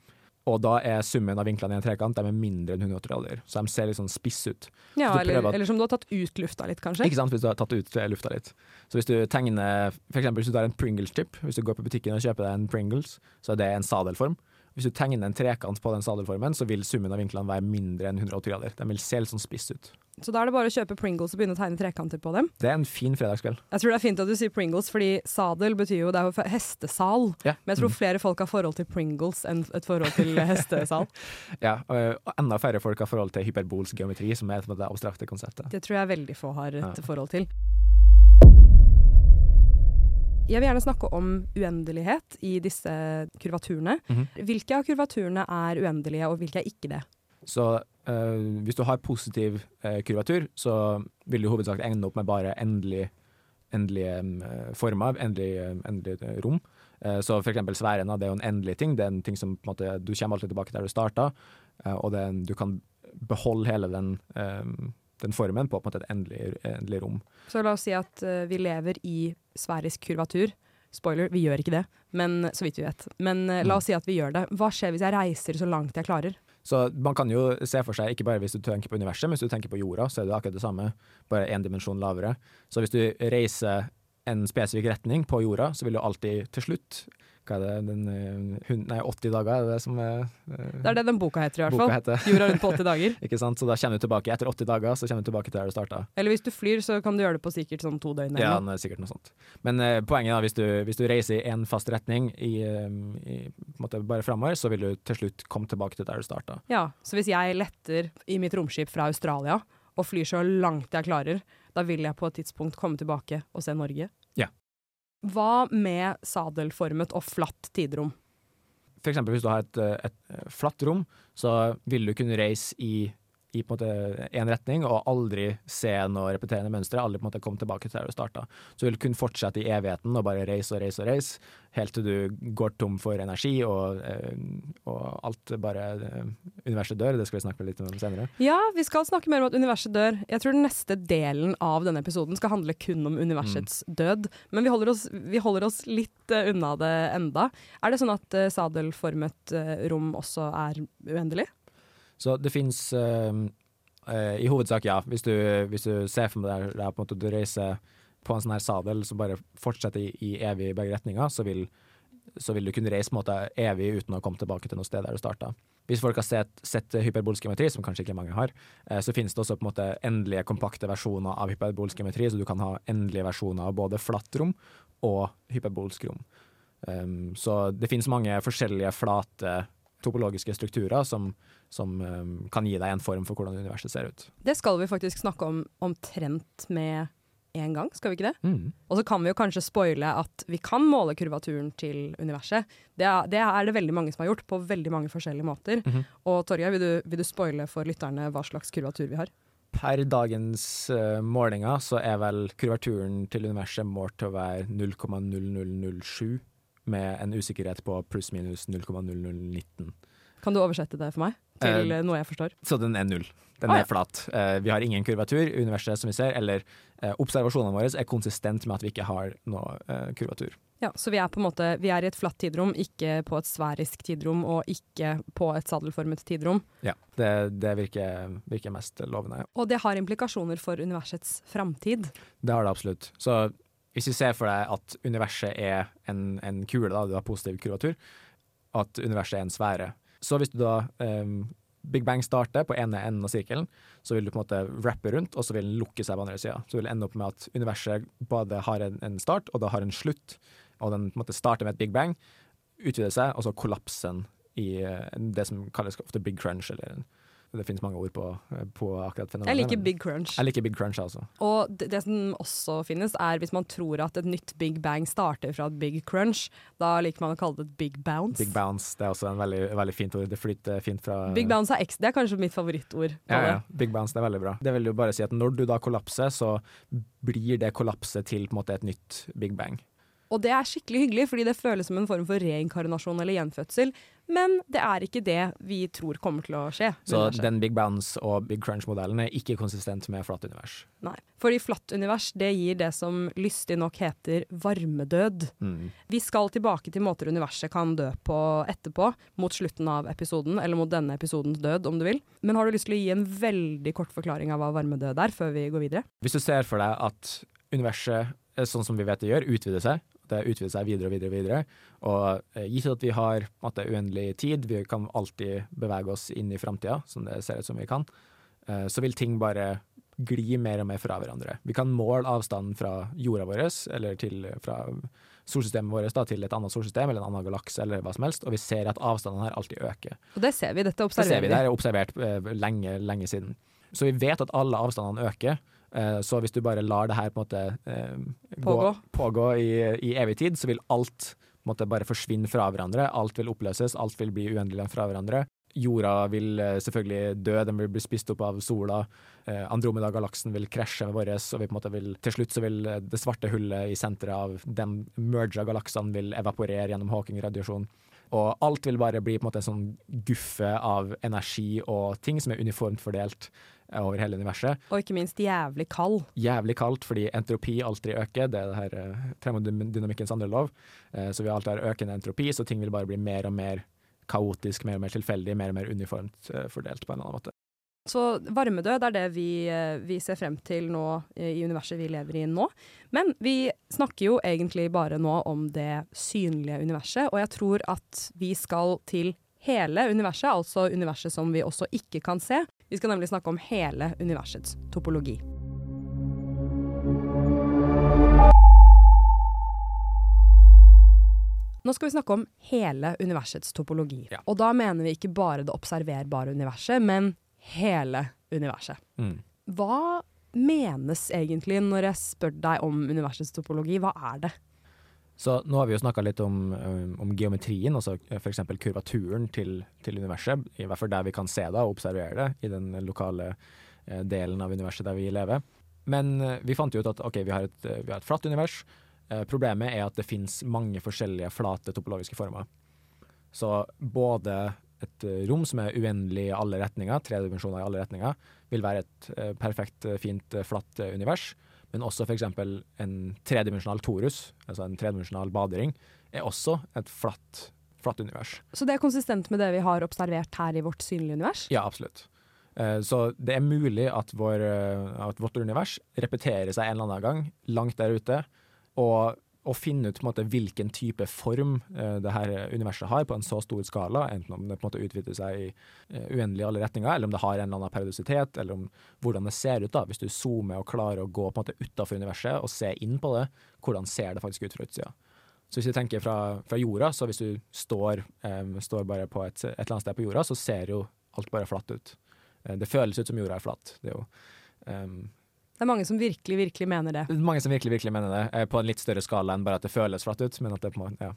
Og da er summen av vinklene i en trekant de er mindre enn 180 grader, så de ser litt sånn spisse ut. Ja, eller, at- eller som du har tatt ut lufta litt, kanskje. Ikke sant, hvis du har tatt ut eh, lufta litt. Så hvis du tegner, eksempel hvis du tar en Pringles-chip, hvis du går på butikken og kjøper deg en Pringles, så er det en sadelform. Hvis du tegner en trekant på den sadelformen, så vil summen av vinklene være mindre enn 180 grader. De vil se litt sånn spisse ut. Så da er det bare å kjøpe Pringles og begynne å tegne trekanter på dem. Det er en fin fredagskveld. Jeg tror det er fint at du sier Pringles, fordi sadel betyr jo det er jo hestesal. Ja. Men jeg tror flere folk har forhold til Pringles enn et forhold til hestesal. Ja, og enda færre folk har forhold til hyperbolsk geometri, som er det abstrakte konseptet. Det tror jeg veldig få har et Ja. forhold til. Jeg vil gjerne snakke om uendelighet i disse kurvaturene. Mhm. Hvilke av kurvaturene er uendelige, og hvilke er ikke det? Så eh, hvis du har positiv uh, kurvatur, så vil du hovedsakelig hovedsak ende opp med bare endelig, endelige eh, former, endelige, endelige rom. Uh, så for eksempel sfæren, det er jo en endelig ting. Det er en ting som på en måte, du kommer alltid tilbake der du starta, eh, og det, en- du kan beholde hele den, um, den formen på, på en måte et endelig, endelig rom. Så la oss si at eh, vi lever i sfærisk kurvatur. Spoiler, vi gjør ikke det, men så vidt vi vet. Men eh, la Mm. oss si at vi gjør det. Hva skjer hvis jeg reiser så langt jeg klarer? Så man kan jo se for seg, ikke bare hvis du tenker på universet, men hvis du tenker på jorda, så er det akkurat det samme, bare én dimensjon lavere. Så hvis du reiser en spesifikk retning på jorda, så vil du alltid til slutt Hva er det, den, eh, hun- nei, 80 dager, er det det som er, eh, Det er det den boka heter, i hvert fall. Jorda rundt på 80 dager. Ikke sant? Så da kommer du tilbake etter 80 dager, så kommer du tilbake til der du starta. Eller hvis du flyr, så kan du gjøre det på sikkert sånn to døgn. Ja, Eller noe. er sikkert noe sånt. Men eh, poenget er hvis du, hvis du reiser i én fast retning i, eh, i, måte bare framover, så vil du til slutt komme tilbake til der du starta. Ja, så hvis jeg letter i mitt romskip fra Australia og flyr så langt jeg klarer, da vil jeg på et tidspunkt komme tilbake og se Norge. Hva med sadelformet og flatt tiderom? For eksempel hvis du har et, eh, et eh, flatt rom, så vil du kunne reise i, i på en måte én retning, og aldri se noe repeterende mønstre. Aldri på en måte komme tilbake til der du starta. Så du vil kun fortsette i evigheten og bare reise og reise og reise, helt til du går tom for energi, og, eh, og alt bare eh, Universet dør. Det skal vi snakke litt om senere. Ja, vi skal snakke mer om at universet dør. Jeg tror den neste delen av denne episoden skal handle kun om universets Mm. død. Men vi holder, oss, vi holder oss litt eh, unna det enda. Er det sånn at sadelformet rom også er uendelig? Så det fins i hovedsak, ja. Hvis du, hvis du ser for deg der på en måte du reiser på en sånn her sadel som bare fortsetter i, i evig i begge retninger, så vil, så vil du kunne reise på en måte evig uten å komme tilbake til noe sted der du starta. Hvis folk har sett, sett hyperbolsk geometri, som kanskje ikke mange har, eh, så finnes det også på en måte endelige kompakte versjoner av hyperbolsk geometri, så du kan ha endelige versjoner av både flatt rom og hyperbolsk rom. Um, så det finnes mange forskjellige flate topologiske strukturer som, som um, kan gi deg en form for hvordan universet ser ut. Det skal vi faktisk snakke om omtrent med en gang, skal vi ikke det? Mm. Og så kan vi jo kanskje spoile at vi kan måle kurvaturen til universet. Det er, det er det veldig mange som har gjort, på veldig mange forskjellige måter. Mhm. Og Torgeir, vil, du- vil du spoile for lytterne hva slags kurvatur vi har? Per dagens uh, målinger så er vel kurvaturen til universet målt til å være 0,0007, med en usikkerhet på pluss-minus 0,0019. Kan du oversette det for meg? Til Eh, eh, noe jeg forstår? Så den er null. Den Ah, ja. er flat. Eh, vi har ingen kurvatur i universet, som vi ser, eller eh, observasjonene våre er konsistent med at vi ikke har noe eh, kurvatur. Ja, Så vi er på en måte Vi er i et flatt tidrom, ikke på et sverisk tidrom, og ikke på et sadelformet tidrom. Ja, det, det virker, virker mest lovende. Og det har implikasjoner for universets framtid. Det har det absolutt. Så hvis vi ser for deg at universet er en, en kule, da, du har positiv kurvatur, at universet er en sfære. Så hvis du da um, Big Bang starter på ene enden av sirkelen, så vil du på en måte rappe rundt, og så vil den lukke seg på andre sida. Så vil det ende opp med at universet både har en, en start, og da har en slutt. Og den på en måte starter med et Big Bang, utvider seg, og så kollapser den i eh, det som kalles ofte Big Crunch, eller det finnes mange ord på, på akkurat fenomenet. Jeg liker Big Crunch. Jeg liker Big Crunch, altså. Og det, det som også finnes, er hvis man tror at et nytt Big Bang starter fra et Big Crunch. Da liker man å kalle det et Big Bounce. Big bounce, det er også en veldig, veldig fint ord. Det flyter fint fra Big Bounce er ekstra, det er kanskje mitt favorittord. Ja, ja. Big bounce, det er veldig bra. Det vil jo bare si at når du da kollapser, så blir det kollapset til på en måte et nytt big bang. Og det er skikkelig hyggelig, fordi det føles som en form for reinkarnasjon eller gjenfødsel. Men det er ikke det vi tror kommer til å skje. Så den big bounce og big crunch-modellen er ikke konsistent med flatt univers. Nei. Fordi flatt univers det gir det som lystig nok heter varmedød. Mm. Vi skal tilbake til måter universet kan dø på etterpå, mot slutten av episoden, eller mot denne episodens død, om du vil. Men har du lyst til å gi en veldig kort forklaring av hva varmedød er, før vi går videre? Hvis du ser for deg at universet, eh, sånn som vi vet det gjør, utvider seg, det utvider seg videre og videre, og videre, og eh, gitt at vi har måte, uendelig tid, vi kan alltid bevege oss inn i framtida, som det ser ut som vi kan, eh, så vil ting bare gli mer og mer fra hverandre. Vi kan måle avstanden fra jorda vår, eller til, fra solsystemet vårt da, til et annet solsystem eller en annen galakse, eller hva som helst, og vi ser at avstandene her alltid øker. Og det ser vi, dette Det ser vi, det er observert eh, lenge, lenge siden. Så vi vet at alle avstandene øker. Eh, så hvis du bare lar det her på en måte pågå, gå, Pågå. i, i evig tid, så vil alt måte bare forsvinne fra hverandre. Alt vil oppløses, alt vil bli uendelig fra hverandre. Jorda vil eh, selvfølgelig dø, den vil bli spist opp av sola. Eh, Andromeda-galaksen vil krasje med vår, og vi på en måte vil, til slutt så vil eh, det svarte hullet i senteret av de merga galaksene vil evaporere gjennom Hawking-radiasjon. Og alt vil bare bli på en måte en sånn guffe av energi og ting som er uniformt fordelt eh, over hele universet. Og ikke minst jævlig kald. Jævlig kaldt fordi entropi alltid øker, det er det her eh, termodynamikkens andre lov. Eh, så vi alltid har økende entropi, så ting vil bare bli mer og mer kaotisk, mer og mer tilfeldig, mer og mer uniformt eh, fordelt på en eller annen måte. Så varmedød er det vi, eh, vi ser frem til nå eh, i universet vi lever i nå. Men vi snakker jo egentlig bare nå om det synlige universet, og jeg tror at vi skal til hele universet, altså universet som vi også ikke kan se. Vi skal nemlig snakke om hele universets topologi. Nå skal vi snakke om hele universets topologi. Ja. Og da mener vi ikke bare det observerbare universet, men hele universet. Mm. Hva menes egentlig når jeg spør deg om universets topologi? Hva er det? Så nå har vi jo snakka litt om, om, geometrien, altså f.eks. kurvaturen til, til, universet. I hvert fall der vi kan se det og observere det, i den lokale eh, delen av universet der vi lever. Men eh, vi fant jo ut at OK, vi har et, vi har et flatt univers. Eh, problemet er at det finnes mange forskjellige flate topologiske former. Så både et rom som er uendelig i alle retninger, tre dimensjoner i alle retninger, vil være et perfekt, fint, flatt univers men også f.eks. en tredimensjonal torus, altså en tredimensjonal badering, er også et flatt, flatt univers. Så det er konsistent med det vi har observert her i vårt synlige univers? Ja, absolutt. Eh, så det er mulig at, vår, eh, at vårt univers repeterer seg en eller annen gang langt der ute, og å finne ut måte, hvilken type form eh, det her universet har på en så stor skala, enten om det på en måte utvider seg i eh, uendelig alle retninger, eller om det har en eller annen periodisitet, eller om hvordan det ser ut. da, Hvis du zoomer og klarer å gå på en måte utafor universet og se inn på det, hvordan ser det faktisk ut fra utsida. Så hvis du tenker fra, fra, jorda, så hvis du står, eh, står bare på et, et, eller annet sted på jorda, så ser jo alt bare flatt ut. Uh, det føles ut som jorda er flatt. Det er jo um, det er mange som virkelig, virkelig mener det. Mange som virkelig, virkelig mener det, eh, på en litt større skala enn bare at det føles flatt ut. Men, det, ja.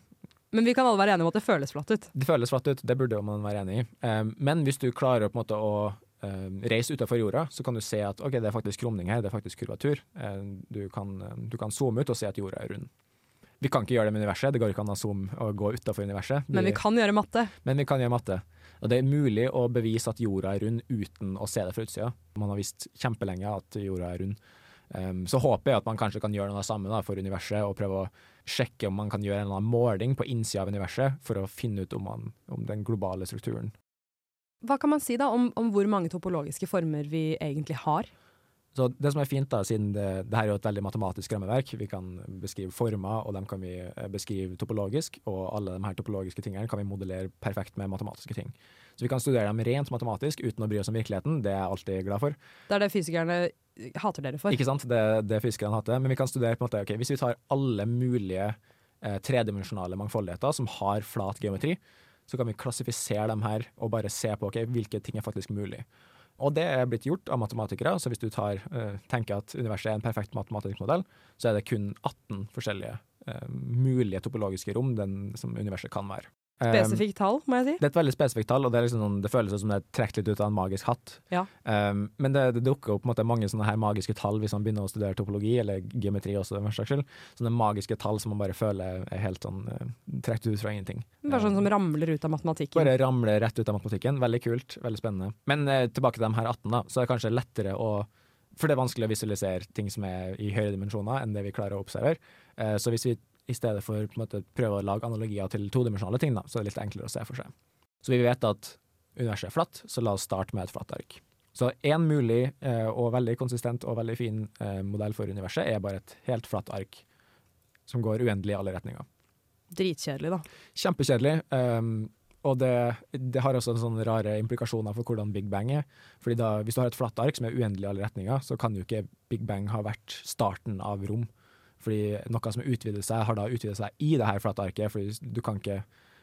men vi kan alle være enige om at det føles flatt ut? Det føles flatt ut, det burde man være enig i. Um, men hvis du klarer på en måte å um, reise utenfor jorda, så kan du se at ok, det er faktisk krumning her, det er faktisk kurvatur. Du, kan, du, kan, zoome ut og se at jorda er rund. Vi kan ikke gjøre det med universet, det går ikke an å zoome og gå utenfor universet. Vi, men vi kan gjøre matte. Men vi kan gjøre matte. Og det er mulig å bevise at jorda er rund uten å se det fra utsida. Man har visst kjempelenge at jorda er rund. Um, så håper jeg at man kanskje kan gjøre noe sammen da, for universet, og prøve å sjekke om man kan gjøre en eller annen måling på innsida av universet for å finne ut om, man, om, den globale strukturen. Hva kan man si da om, om hvor mange topologiske former vi egentlig har? Så Det som er fint, da, siden det, det her er jo et veldig matematisk rammeverk, vi kan beskrive former, og dem kan vi eh, beskrive topologisk, og alle de her topologiske tingene kan vi modellere perfekt med matematiske ting. Så vi kan studere dem rent matematisk uten å bry oss om virkeligheten, det er jeg alltid glad for. Det er det fysikerne hater dere for. Ikke sant, det, det fysikerne hater. Men vi kan studere på en måte, ok, hvis vi tar alle mulige eh, tredimensjonale mangfoldigheter som har flat geometri, så kan vi klassifisere dem her og bare se på ok, hvilke ting er faktisk mulig. Og det er blitt gjort av matematikere. Så hvis du tar, uh, tenker at universet er en perfekt matematisk modell, så er det kun 18 forskjellige uh, mulige topologiske rom den, som universet kan være. Spesifikt tall, må jeg si. Det er et veldig spesifikt tall, og det, liksom sånn, det føles som det er trukket litt ut av en magisk hatt. Ja. Um, men det, det, dukker opp måte, mange sånne her magiske tall hvis man begynner å studere topologi, eller geometri også, for saks skyld. Sånne magiske tall som man bare føler er helt sånn uh, trukket ut fra ingenting. Bare sånn som ramler ut av matematikken? Bare ramler rett ut av matematikken. Veldig kult, veldig spennende. Men uh, tilbake til de her 18, da, så er det kanskje lettere å For det er vanskelig å visualisere ting som er i høyere dimensjoner enn det vi klarer å observere. Uh, så hvis vi i stedet for på en måte, prøve å lage analogier til todimensjonale ting, da, så er det litt enklere å se for seg. Så vi vet at universet er flatt, så la oss starte med et flatt ark. Så én mulig eh, og veldig konsistent og veldig fin eh, modell for universet er bare et helt flatt ark som går uendelig i alle retninger. Dritkjedelig, da. Kjempekjedelig. Um, og det, det, har også sånne rare implikasjoner for hvordan Big Bang er. Fordi da, Hvis du har et flatt ark som er uendelig i alle retninger, så kan jo ikke Big Bang ha vært starten av rom. Fordi noe som utvider seg, har da utvidet seg i det her flate arket. fordi du kan ikke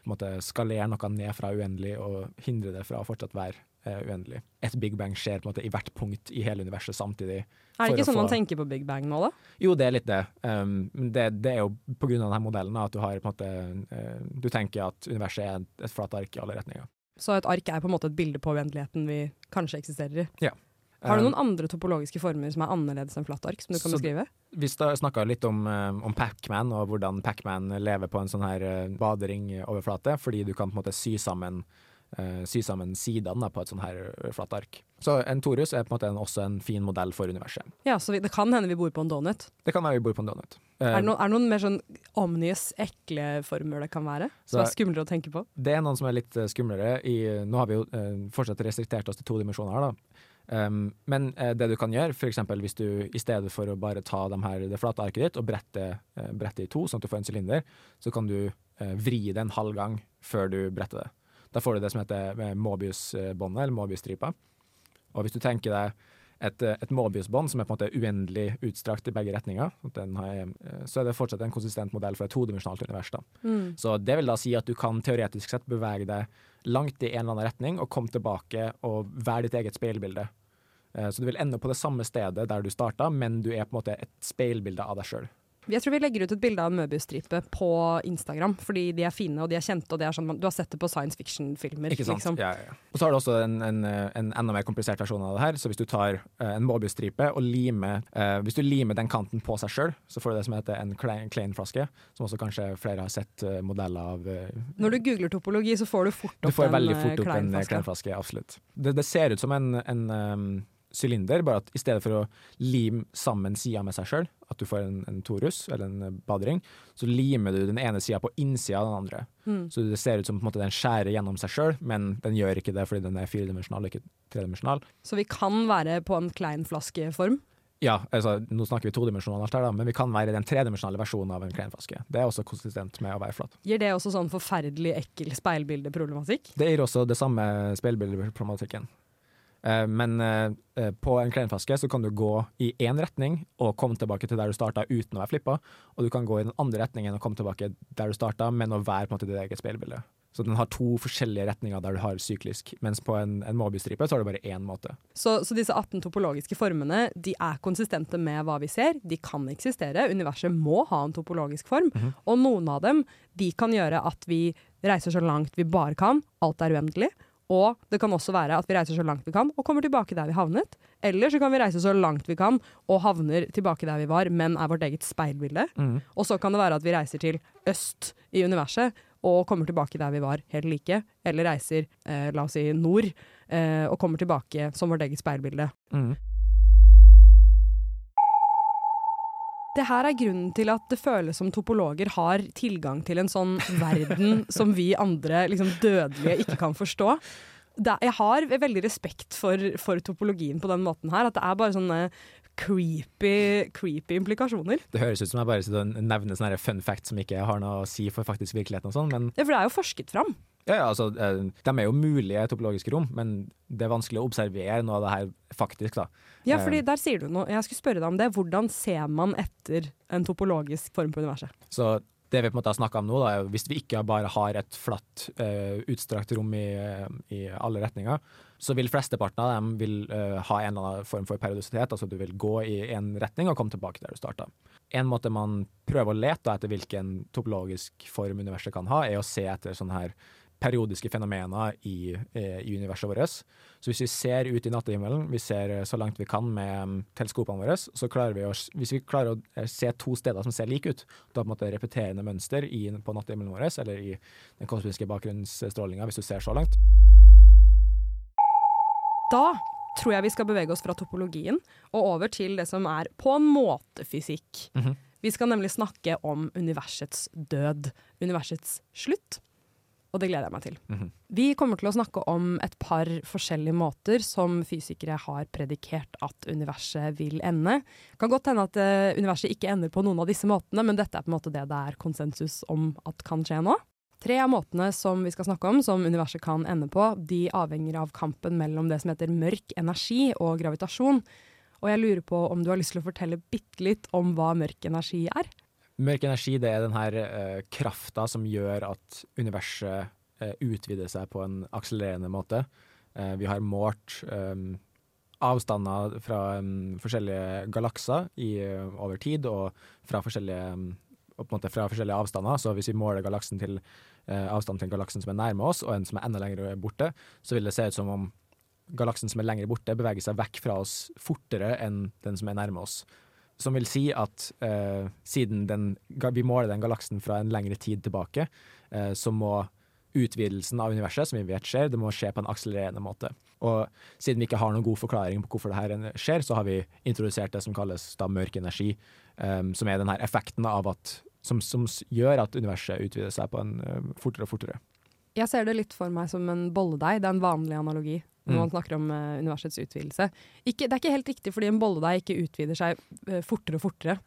måte, skalere noe ned fra uendelig og hindre det fra å fortsatt være eh, uendelig. Et big bang skjer på en måte i hvert punkt i hele universet samtidig. Er det ikke sånn få... man tenker på big bang nå, da? Jo, det er litt det. Um, det, det, er jo på grunn av denne modellen at du har på en måte uh, Du tenker at universet er et, et flatt ark i alle retninger. Så et ark er på en måte et bilde på uendeligheten vi kanskje eksisterer i? Ja. Har du noen andre topologiske former som er annerledes enn flatt ark, som du kan så, beskrive? Vi snakka litt om, eh, om Pacman, og hvordan Pacman lever på en sånn her eh, baderingoverflate, fordi du kan på en måte sy sammen, sy sammen sidene på et sånn her flatt ark. Så en torus er på en måte en, også en fin modell for universet. Ja, Så vi, det kan hende vi bor på en donut? Det kan være vi bor på en donut. Er, det noen, er, det noen, mer sånn omnius, ekle former det kan være? Som så, er skumlere å tenke på? Det er noen som er litt skumlere. I, nå har vi jo fortsatt restriktert oss til to dimensjoner her, da. Um, men uh, det du kan gjøre, f.eks. hvis du i stedet for å bare ta de her, det flate arket ditt og brette, uh, brette i to, sånn at du får en sylinder, så kan du uh, vri det en halv gang før du bretter det. Da får du det som heter Mobius-båndet, eller Mobius-stripa. Og hvis du tenker deg et, et Mobius-bånd som er på en måte uendelig utstrakt i begge retninger, har, så er det fortsatt en konsistent modell for et todimensjonalt univers. Mm. Så det vil da si at du kan teoretisk sett bevege deg langt i en eller annen retning og komme tilbake og være ditt eget speilbilde. Eh, så du vil ende på det samme stedet der du starta, men du er på en måte et speilbilde av deg sjøl. Jeg tror vi legger ut et bilde av en Møbius-stripe på Instagram, fordi de er fine og de er kjente. og det er sånn, Du har sett det på science fiction-filmer. Ikke sant? Liksom. Ja, ja. Og så har du også en, en, en, enda mer komplisert versjon av det her. Så hvis du tar uh, en Mobius-stripe og limer uh, Hvis du limer den kanten på seg sjøl, så får du det som heter en Klein-flaske, som også kanskje flere har sett uh, modeller av. Når du googler topologi, så får du fort opp du får en veldig fort opp en Klein-flaske. absolutt. Det, det, ser ut som en, en um, sylinder, bare at i stedet for å lime sammen sida med seg sjøl, at du får en, en torus eller en eh, badering, så limer du den ene sida på innsida av den andre. Mm. Så det ser ut som på en måte den skjærer gjennom seg sjøl, men den gjør ikke det fordi den er firedimensjonal, ikke tredimensjonal. Så vi kan være på en klein flaskeform? Ja, altså, nå snakker vi todimensjonalt her, da, men vi kan være den tredimensjonale versjonen av en kleinflaske. Det er også konsistent med å være flat. Gir det også sånn forferdelig ekkel speilbildeproblematikk? Det gir også det samme speilbildeproblematikken. Eh, men eh, eh, på en kleinflaske så kan du gå i én retning og komme tilbake til der du starta uten å være flippa, og du kan gå i den andre retningen og komme tilbake der du starta, men å være på en måte ditt eget speilbilde. Så den har to forskjellige retninger der du har syklisk, mens på en, en Mobius-stripe så har du bare én måte. Så, så, disse 18 topologiske formene de er konsistente med hva vi ser, de kan eksistere, universet må ha en topologisk form, mm -hmm. og noen av dem de kan gjøre at vi reiser så langt vi bare kan, alt er uendelig, og det kan også være at vi reiser så langt vi kan og kommer tilbake der vi havnet. Eller så kan vi reise så langt vi kan og havner tilbake der vi var, men er vårt eget speilbilde. Mm. Og så kan det være at vi reiser til øst i universet og kommer tilbake der vi var, helt like. Eller reiser, eh, la oss si, nord eh, og kommer tilbake som vårt eget speilbilde. Mm. Det her er grunnen til at det føles som topologer har tilgang til en sånn verden som vi andre liksom, dødelige ikke kan forstå. Det, jeg har veldig respekt for, for, topologien på den måten her. At det er bare sånne creepy, creepy implikasjoner. Det høres ut som jeg bare nevner sånne fun facts som ikke har noe å si for faktisk virkeligheten og sånn, men Ja, for det er jo forsket fram. Ja, ja, altså, eh, De er jo mulige topologiske rom, men det er vanskelig å observere noe av det her faktisk. da. Ja, fordi der sier du noe. Jeg skulle spørre deg om det. Hvordan ser man etter en topologisk form på universet? Så det vi på en måte har snakka om nå, da, er hvis vi ikke bare har et flatt, uh, utstrakt rom i, i, alle retninger, så vil flesteparten av dem vil, uh, ha en eller annen form for periodisitet. Altså du vil gå i én retning og komme tilbake der du starta. En måte man prøver å lete etter hvilken topologisk form universet kan ha, er å se etter sånne her periodiske fenomener i, eh, i, universet vårt. Så hvis vi ser ut i nattehimmelen, vi ser så langt vi kan med mm, teleskopene våre, så klarer vi å, hvis vi klarer å eh, se to steder som ser like ut, da på en måte repeterende mønster i, på nattehimmelen vår, eller i den kosmiske bakgrunnsstrålinga, hvis du ser så langt. Da tror jeg vi skal bevege oss fra topologien og over til det som er på en måte fysikk. Mm -hmm. Vi skal nemlig snakke om universets død, universets slutt og det gleder jeg meg til. Mm -hmm. Vi kommer til å snakke om et par forskjellige måter som fysikere har predikert at universet vil ende. Det kan godt hende at uh, universet ikke ender på noen av disse måtene, men dette er på en måte det det er konsensus om at kan skje nå. Tre av måtene som vi skal snakke om, som universet kan ende på, de avhenger av kampen mellom det som heter mørk energi og gravitasjon. Og jeg lurer på om du har lyst til å fortelle bitte litt om hva mørk energi er? Mørk energi det er den her uh, krafta som gjør at universet uh, utvider seg på en akselererende måte. Uh, vi har målt um, avstander fra um, forskjellige galakser i, over tid, og fra forskjellige, um, måte, fra forskjellige, avstander. Så hvis vi måler galaksen til avstanden til galaksen som er nærme oss, og en som er enda lenger borte, så vil det se ut som om galaksen som er lenger borte, beveger seg vekk fra oss fortere enn den som er nærme oss. Som vil si at uh, siden den, vi måler den galaksen fra en lengre tid tilbake, uh, så må utvidelsen av universet, som vi vet skjer, det må skje på en akselererende måte. Og siden vi ikke har noen god forklaring på hvorfor det her skjer, så har vi introdusert det som kalles da mørk energi, um, som er denne effekten av at som, som, gjør at universet utvider seg på en uh, fortere og fortere. Jeg ser det litt for meg som en bolledeig. Det er en vanlig analogi når man mm. snakker om uh, universets utvidelse. Ikke, det er ikke helt riktig fordi en bolledeig ikke utvider seg uh, fortere og fortere,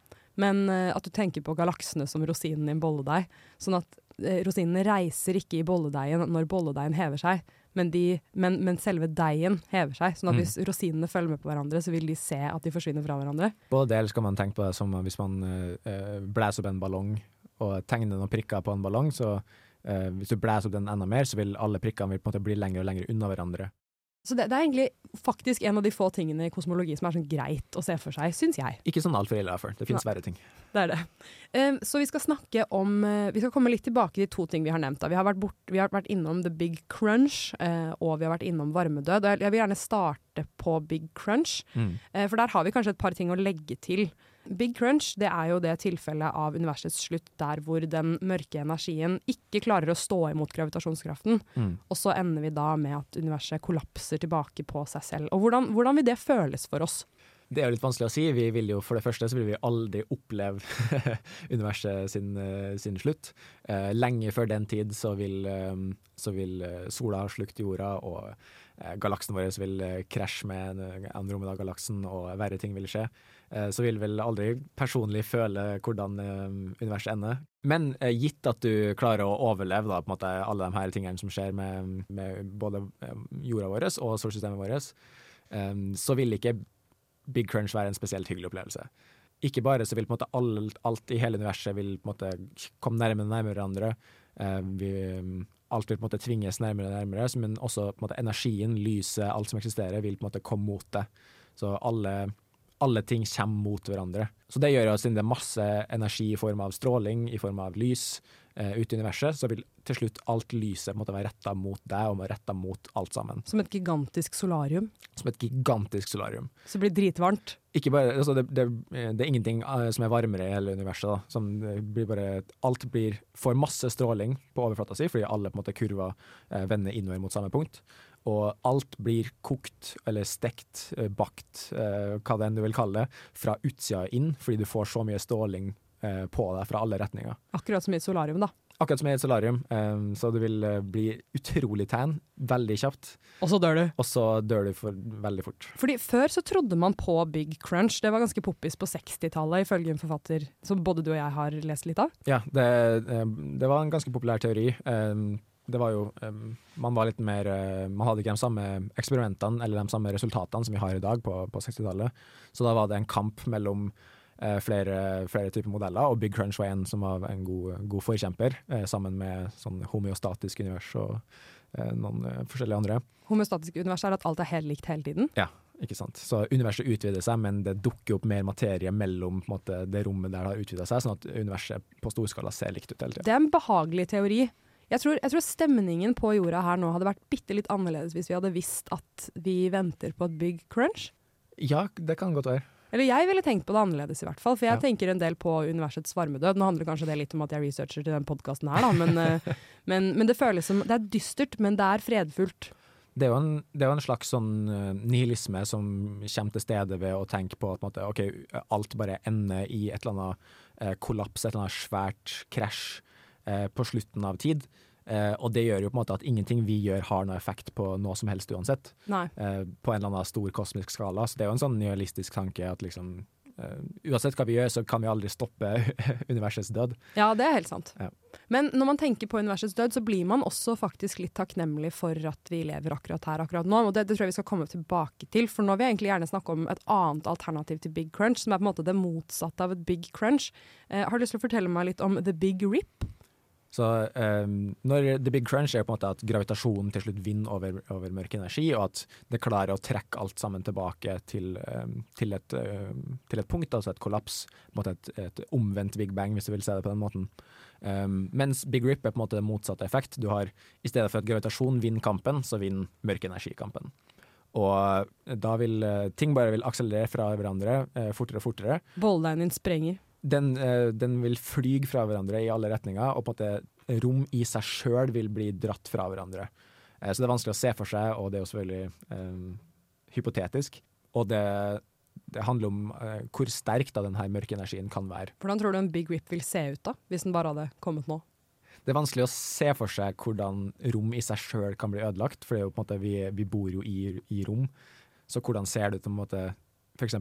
men uh, at du tenker på galaksene som rosinen i en bolledeig. Sånn at rosinene reiser ikke i bolledeigen når bolledeigen hever seg, men, de, men, men, selve deigen hever seg. Sånn at mm. hvis rosinene følger med på hverandre, så vil de se at de forsvinner fra hverandre. Både del skal man tenke på det som hvis man blæser opp en ballong og tegner noen prikker på en ballong, så hvis du blæser opp den enda mer, så vil alle prikkene vil bli lenger og lenger unna hverandre. Så det, det, er egentlig faktisk en av de få tingene i kosmologi som er sånn greit å se for seg, syns jeg. Ikke sånn altfor ille, iallfall. Det finnes verre ting. Det er det. Um, så vi skal snakke om uh, Vi skal komme litt tilbake til to ting vi har nevnt. Da. Vi har vært, bort, vi har vært innom The Big Crunch, uh, og vi har vært innom varmedød. Og jeg, jeg vil gjerne starte på Big Crunch, mm. uh, for der har vi kanskje et par ting å legge til. Big Crunch det er jo det tilfellet av universets slutt der hvor den mørke energien ikke klarer å stå imot gravitasjonskraften. Mm. Og så ender vi da med at universet kollapser tilbake på seg selv. Og hvordan, hvordan vil det føles for oss? Det er jo litt vanskelig å si. Vi vil jo For det første så vil vi aldri oppleve universet sin, eh, sin slutt. Eh, lenge før den tid så vil, eh, så vil sola ha slukt jorda, og galaksen vår vil krasje med Andromeda-galaksen, og verre ting vil skje. Eh, så vil vel aldri personlig føle hvordan universet ender. Men gitt at du klarer å overleve da, på en måte, alle de her tingene som skjer med, med både jorda vår og solsystemet vårt, så vil ikke Big Crunch være en spesielt hyggelig opplevelse. Ikke bare så vil på en måte alt, alt i hele universet vil på en måte komme nærmere og nærmere hverandre. Vi, alt vil på en måte tvinges nærmere og nærmere, men også på en måte energien, lyset, alt som eksisterer, vil på en måte komme mot det. Så alle, alle ting kommer mot hverandre. Så det gjør jo siden det er masse energi i form av stråling, i form av lys, uh, ute i universet, så vil til slutt alt lyset måtte være retta mot deg og retta mot alt sammen. Som et gigantisk solarium? Som et gigantisk solarium. Så det blir dritvarmt? Ikke bare, altså det, det, det, er ingenting uh, som er varmere i hele universet. Da. Som blir bare, alt blir, får masse stråling på overflata si, fordi alle på en måte kurver uh, vender innover mot samme punkt. Og alt blir kokt eller stekt, uh, bakt, hva det enn du vil kalle det, fra utsida inn, fordi du får så mye stråling på deg fra alle retninger. Akkurat som i et solarium, da? Akkurat som i et solarium, um, så du vil bli utrolig tan veldig kjapt. Og så dør du. Og så dør du for, veldig fort. Fordi Før så trodde man på Big Crunch. Det var ganske poppis på 60-tallet, ifølge en forfatter som både du og jeg har lest litt av. Ja, det, det var en ganske populær teori. Det var jo um, Man var litt mer uh, Man hadde ikke de samme eksperimentene eller de samme resultatene som vi har i dag på, på 60-tallet. Så da var det en kamp mellom uh, flere, flere, typer modeller, og Big Crunch var en som var en god, god forkjemper, uh, sammen med sånn homeostatisk univers og noen forskjellige andre. Homeostatisk univers er at alt er helt likt hele tiden? Ja, ikke sant. Så universet utvider seg, men det dukker opp mer materie mellom måte, det rommet der det har utvida seg, sånn at universet på storskala ser likt ut hele tida. Det er en behagelig teori. Jeg tror, jeg tror, stemningen på jorda her nå hadde vært bitte litt annerledes hvis vi hadde visst at vi venter på et big crunch. Ja, det kan godt være. Eller jeg ville tenkt på det annerledes, i hvert fall. For jeg ja. tenker en del på universets varmedød. Nå handler kanskje det litt om at jeg researcher til den podkasten her, da. Men, eh, men, men, det føles som Det er dystert, men det er fredfullt. Det er, jo en, det er jo en slags sånn uh, nihilisme som kommer til stede ved å tenke på at måte, okay, alt bare ender i et eller annet uh, kollaps, et eller annet svært krasj på slutten av tid. Uh, og det gjør jo på en måte at ingenting vi gjør har noe effekt på noe som helst uansett. Uh, på en eller annen stor kosmisk skala. Så det er jo en sånn nihilistisk tanke at liksom uh, Uansett hva vi gjør, så kan vi aldri stoppe universets død. Ja, det er helt sant. Ja. Men når man tenker på universets død, så blir man også faktisk litt takknemlig for at vi lever akkurat her akkurat nå. Og det, det tror jeg vi skal komme tilbake til, for nå vil jeg egentlig gjerne snakke om et annet alternativ til Big Crunch, som er på en måte det motsatte av et Big Crunch. har du lyst til å fortelle meg litt om The Big Rip? Så um, når The Big Crunch er på en måte at gravitasjonen til slutt vinner over, over mørk energi, og at det klarer å trekke alt sammen tilbake til, um, til, et, um, til et, punkt, altså et kollaps. På en måte et, et, omvendt Big Bang, hvis du vil se det på den måten. mens Big Rip er på en måte motsatt effekt. Du har, I stedet for at gravitasjon vinner kampen, så vinner mørk energi kampen. Og da vil uh, ting bare vil akselerere fra hverandre eh, fortere og fortere. Bolledeinen din sprenger den, uh, den, vil flyge fra hverandre i alle retninger, og på en måte rom i seg sjøl vil bli dratt fra hverandre. Uh, så det er vanskelig å se for seg, og det er jo selvfølgelig um, hypotetisk. Og det, det handler om uh, hvor sterk da denne mørke energien kan være. Hvordan tror du en Big Rip vil se ut, da, hvis den bare hadde kommet nå? Det er vanskelig å se for seg hvordan rom i seg sjøl kan bli ødelagt, for det er jo på en måte, vi, vi bor jo i, i, rom. Så hvordan ser det ut om f.eks.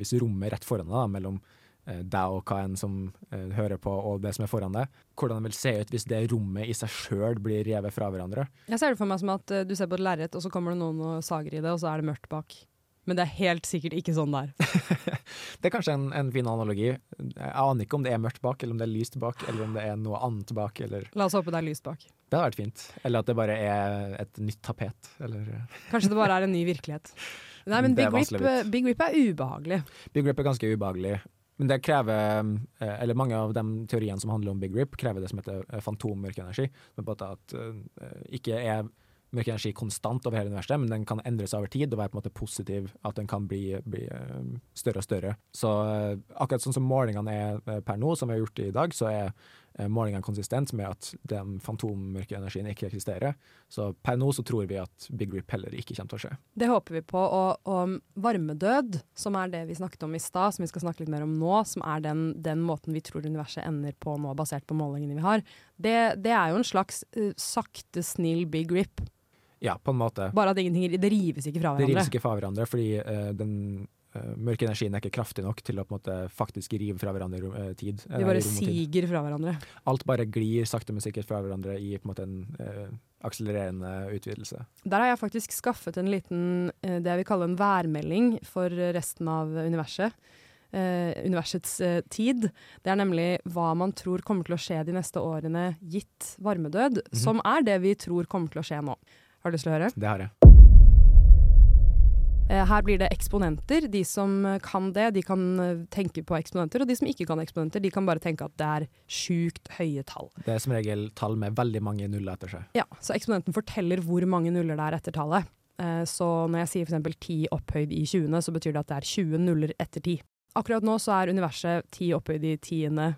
hvis rommet rett foran deg, mellom Eh, deg og hva enn som uh, hører på, og det som er foran deg. Hvordan det vil se ut hvis det rommet i seg sjøl blir revet fra hverandre. Jeg ser det for meg som at uh, du ser på et lerret, og så kommer det noen og sager i det, og så er det mørkt bak. Men det er helt sikkert ikke sånn det er. Det er kanskje en, en fin analogi. Jeg aner ikke om det er mørkt bak, eller om det er lyst bak, eller om det er noe annet bak. Eller La oss håpe det er lyst bak. Det hadde vært fint. Eller at det bare er et nytt tapet. Eller Kanskje det bare er en ny virkelighet. Nei, men Big Rip. Big Rip er ubehagelig. Big Rip er ganske ubehagelig. Men det krever eh, Eller mange av de teoriene som handler om Big Rip, krever det som heter eh, fantommørkeenergi. Er at eh, ikke er mørk energi konstant over hele universet, men den kan endre seg over tid og være på en måte positiv. At den kan bli, bli større og større. Så akkurat sånn som målingene er per nå, som vi har gjort i dag, så er eh, målingene konsistent med at den fantommørke energien ikke eksisterer. Så per nå så tror vi at Big Rip heller ikke kommer til å skje. Det håper vi på. Og, og varmedød, som er det vi snakket om i stad, som vi skal snakke litt mer om nå, som er den, den måten vi tror universet ender på nå, basert på målingene vi har, det, det er jo en slags uh, sakte, snill Big Rip. Ja, på en måte. Bare at ingenting Det rives ikke fra hverandre. Det rives ikke fra hverandre, fordi uh, den eh, mørke energien er ikke kraftig nok til å på en måte faktisk rive fra hverandre eh, tid. eh, De bare og tid. siger fra hverandre. Alt bare glir sakte, men sikkert fra hverandre i på en måte en uh, akselererende utvidelse. Der har jeg faktisk skaffet en liten, uh, det jeg vil kalle en værmelding for resten av universet. Eh, universets eh, tid. Det er nemlig hva man tror kommer til å skje de neste årene gitt varmedød, Mhm. som er det vi tror kommer til å skje nå. Har du lyst til å høre? Det har jeg. Eh, her blir det eksponenter. De som eh, kan det, de kan eh, tenke på eksponenter. Og de som ikke kan eksponenter, de kan bare tenke at det er sjukt høye tall. Det er som regel tall med veldig mange nuller etter seg. Ja, Så eksponenten forteller hvor mange nuller det er etter tallet. Så når jeg sier f.eks. 10 opphøyd i 20., så betyr det at det er 20 nuller etter 10. Akkurat nå så er universet 10 opphøyd i tiende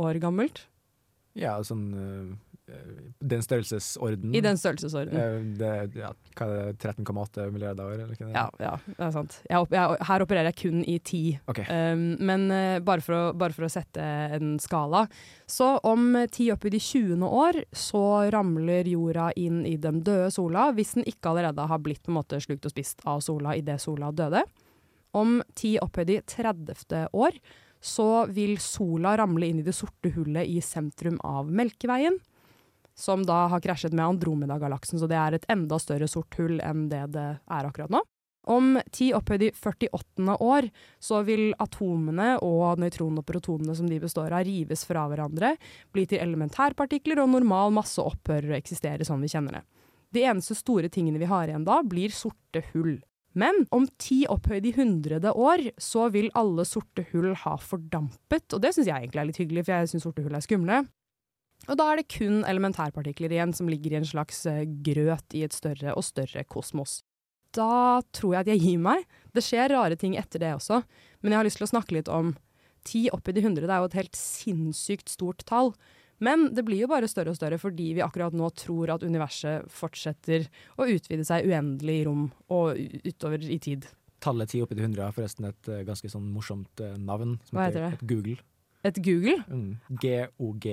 år gammelt. Ja, sånn eh, Den størrelsesorden. I den størrelsesorden. Eh, det, ja, hva er det, 13,8 milliarder år, eller er? Ja, ja, det er sant. Jeg, jeg, her opererer jeg kun i ti. Okay. Um, men uh, bare, for å, bare for å sette en skala. Så om ti opp i de 20. år, så ramler jorda inn i den døde sola, hvis den ikke allerede har blitt på en måte slukt og spist av sola idet sola døde. Om ti opphøyd i 30. år, så vil sola ramle inn i det sorte hullet i sentrum av Melkeveien. Som da har krasjet med Andromeda-galaksen, så det er et enda større sort hull enn det det er akkurat nå. Om ti opphøyd i 48. år så vil atomene og nøytronene og protonene som de består av, rives fra hverandre, bli til elementærpartikler, og normal masse opphører å eksistere sånn vi kjenner det. De eneste store tingene vi har igjen da, blir sorte hull. Men om ti opphøyd i 100 år, så vil alle sorte hull ha fordampet, og det syns jeg egentlig er litt hyggelig, for jeg syns sorte hull er skumle. Og da er det kun elementærpartikler igjen som ligger i en slags eh, grøt i et større og større kosmos da tror jeg at jeg gir meg. Det skjer rare ting etter det også, men jeg har lyst til å snakke litt om ti opphøyd i 100. Det er jo et helt sinnssykt stort tall. Men det blir jo bare større og større fordi vi akkurat nå tror at universet fortsetter å utvide seg uendelig i rom og utover i tid. Tallet ti oppi til 100 har forresten et eh, ganske sånn morsomt eh, navn. Som Hva heter det? Et Google. Et Google? Mm. G-O-G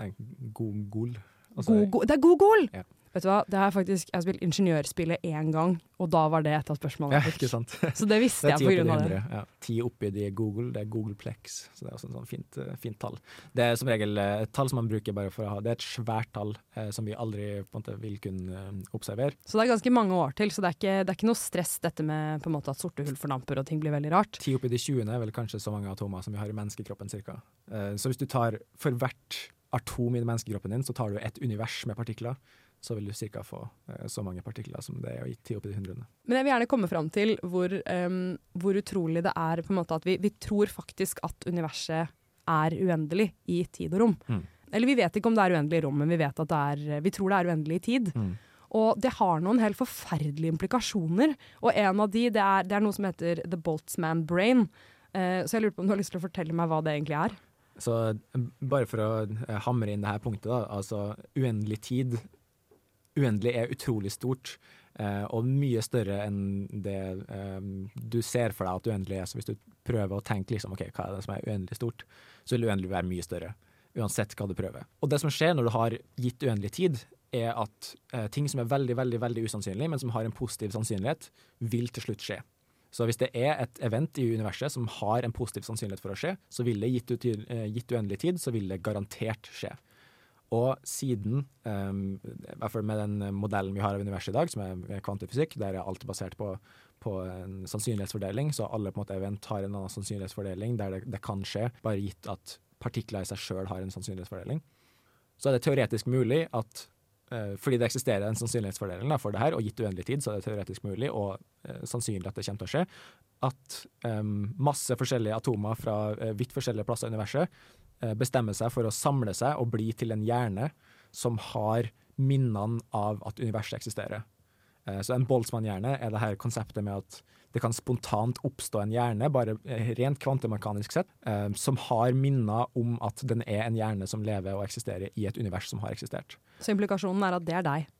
Nei, Google. Altså, Google. Det er Google! Ja. Vet du hva, det er faktisk, jeg har spilt ingeniørspillet én gang, og da var det et av spørsmålene Ja, ikke sant. Så det visste Det jeg pga. det. 100. Ja. Ti oppi de Google, det er Googleplex. Så det er også en sånn fint, eh, fint tall. Det er som regel eh, et tall som man bruker bare for å ha Det er et svært tall eh, som vi aldri på en måte vil kunne eh, observere. Så det er ganske mange år til, så det er ikke, det er ikke noe stress dette med på en måte at sorte hull fordamper og ting blir veldig rart. Ti oppi de 20 er vel kanskje så mange atomer som vi har i menneskekroppen cirka. Eh, så hvis du tar for hvert atom i menneskekroppen din, så tar du et univers med partikler. Så vil du cirka få eh, så mange partikler som det er i ti oppi de hundrene. Men jeg vil gjerne komme fram til hvor, um, hvor utrolig det er på en måte at vi, vi tror faktisk at universet er uendelig i tid og rom. Mm. Eller vi vet ikke om det er uendelig i rom, men vi, vet at det er, vi tror det er uendelig i tid. Mm. Og det har noen helt forferdelige implikasjoner. Og en av de, det er, det er noe som heter the Boltzmann brain. Eh, så jeg lurer på om du har lyst til å fortelle meg hva det egentlig er? Så eh, bare for å eh, hamre inn det her punktet, da. Altså uendelig tid. Uendelig er utrolig stort, Uh, og mye større enn det eh, du ser for deg at uendelig er. Så hvis du prøver å tenke liksom, ok, hva er det som er uendelig stort, så vil uendelig være mye større. Uansett hva du prøver. Og det som skjer når du har gitt uendelig tid, er at uh, ting som er veldig, veldig, veldig usannsynlig, men som har en positiv sannsynlighet, vil til slutt skje. Så hvis det er et event i universet som har en positiv sannsynlighet for å skje, så vil det gitt, ut, eh, gitt uendelig tid, så vil det garantert skje. Og siden, um, i hvert fall med den modellen vi har av universet i dag, som er kvantifysikk, der er alt basert på, på en sannsynlighetsfordeling, så alle på en måte event har en annen sannsynlighetsfordeling der det, det kan skje, bare gitt at partikler i seg sjøl har en sannsynlighetsfordeling. Så er det teoretisk mulig at eh, fordi det eksisterer en sannsynlighetsfordeling da, for det her, og gitt uendelig tid, så er det teoretisk mulig og eh, sannsynlig at det kommer til å skje, at um, masse forskjellige atomer fra eh, vidt forskjellige plasser i universet bestemmer seg for å samle seg og bli til en hjerne som har minnene av at universet eksisterer. Eh, Så en Boltzmann-hjerne er det her konseptet med at det kan spontant oppstå en hjerne, bare eh, rent kvantemekanisk sett, eh, som har minner om at den er en hjerne som lever og eksisterer i et univers som har eksistert. Så implikasjonen er at det er deg.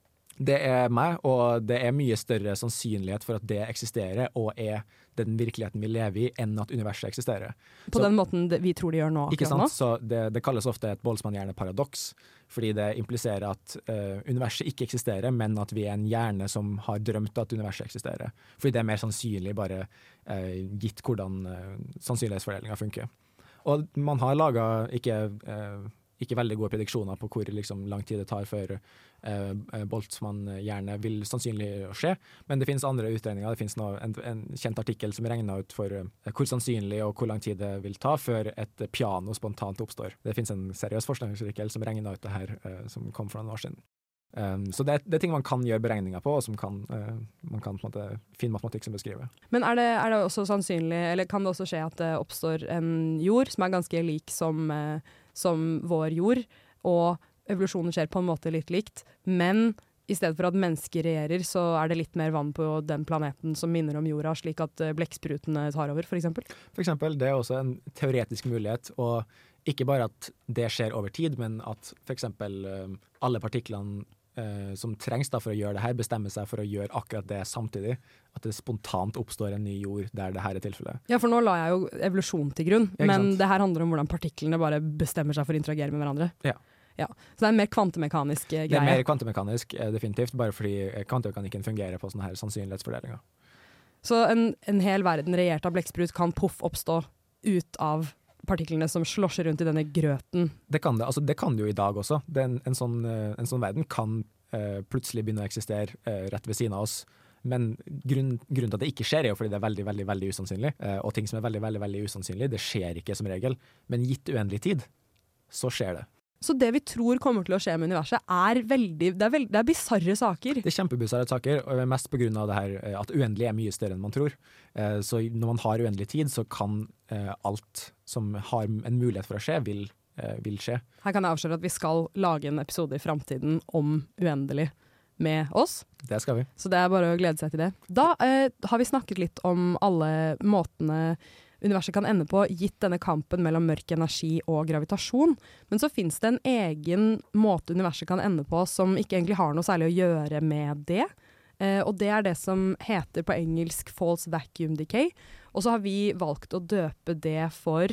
Det er meg, og det er mye større sannsynlighet for at det eksisterer og er den virkeligheten vi lever i, enn at universet eksisterer. På Så- den måten vi tror de gjør nå. Ikke akkurat nå. sant? Så det, det kalles ofte et Boltzmann-hjerne-paradoks, fordi det impliserer at uh, universet ikke eksisterer, men at vi er en hjerne som har drømt at universet eksisterer. Fordi det er mer sannsynlig, bare uh, gitt hvordan uh, sannsynlighetsfordelinga funker. Og man har laga ikke, eh, ikke veldig gode prediksjoner på hvor liksom, lang tid det tar før eh, Boltzmann-gjerne vil sannsynlig skje, men det finnes andre utregninger. Det finnes noe, en, en kjent artikkel som regner ut for eh, hvor sannsynlig og hvor lang tid det vil ta før et piano spontant oppstår. Det finnes en seriøs forskningsartikkel som regner ut det her, eh, som kom for noen år siden. Um, så det, er- det er ting man kan gjøre beregninger på, og som kan, uh, man kan på en måte finne matematikk som beskriver. Men er det, er det også sannsynlig, eller kan det også skje at det oppstår en jord som er ganske lik som, eh, som vår jord, og evolusjonen skjer på en måte litt likt, men i stedet for at mennesker regjerer, så er det litt mer vann på den planeten som minner om jorda, slik at eh, blekksprutene tar over, f.eks.? Eksempel, det er også en teoretisk mulighet, og ikke bare at det skjer over tid, men at eksempel eh, alle partiklene eh, som trengs da for å gjøre det her, bestemmer seg for å gjøre akkurat det samtidig. At det spontant oppstår en ny jord der det her er tilfellet. Ja, for nå la jeg jo evolusjon til grunn, Ja, men det her handler om hvordan partiklene bare bestemmer seg for å interagere med hverandre. Ja. Ja. Så det er en mer kvantemekanisk greie? Det er mer kvantemekanisk, eh, definitivt, bare fordi eh, kvantemekanikken fungerer på sånne her sannsynlighetsfordelinger. Så en, en hel verden regjert av blekksprut kan poff oppstå ut av partiklene som slåsjer rundt i denne grøten. Det kan det, altså det kan det jo i dag også. En, en, sånn, eh, en sånn verden kan uh, plutselig begynne å eksistere uh, rett ved siden av oss. Men grunnen, grunnen til at det ikke skjer, er jo fordi det er veldig veldig, veldig usannsynlig. Uh, og ting som er veldig veldig, veldig usannsynlig, det skjer ikke som regel. Men gitt uendelig tid, så skjer det. Så det vi tror kommer til å skje med universet, er veldig Det er, veld, det er bisarre saker. Det er kjempebisarre saker, og mest pga. det her eh, at uendelig er mye større enn man tror. Eh, Så når man har uendelig tid, så kan eh, alt som har en mulighet for å skje, vil, vil skje. Her kan jeg avsløre at vi skal lage en episode i framtiden om uendelig med oss. Det skal vi. Så det er bare å glede seg til det. Da eh, har vi snakket litt om alle måtene universet kan ende på, gitt denne kampen mellom mørk energi og gravitasjon. Men så fins det en egen måte universet kan ende på som ikke egentlig har noe særlig å gjøre med det. Eh, og det er det som heter på engelsk false vacuum decay. Og så har vi valgt å døpe det for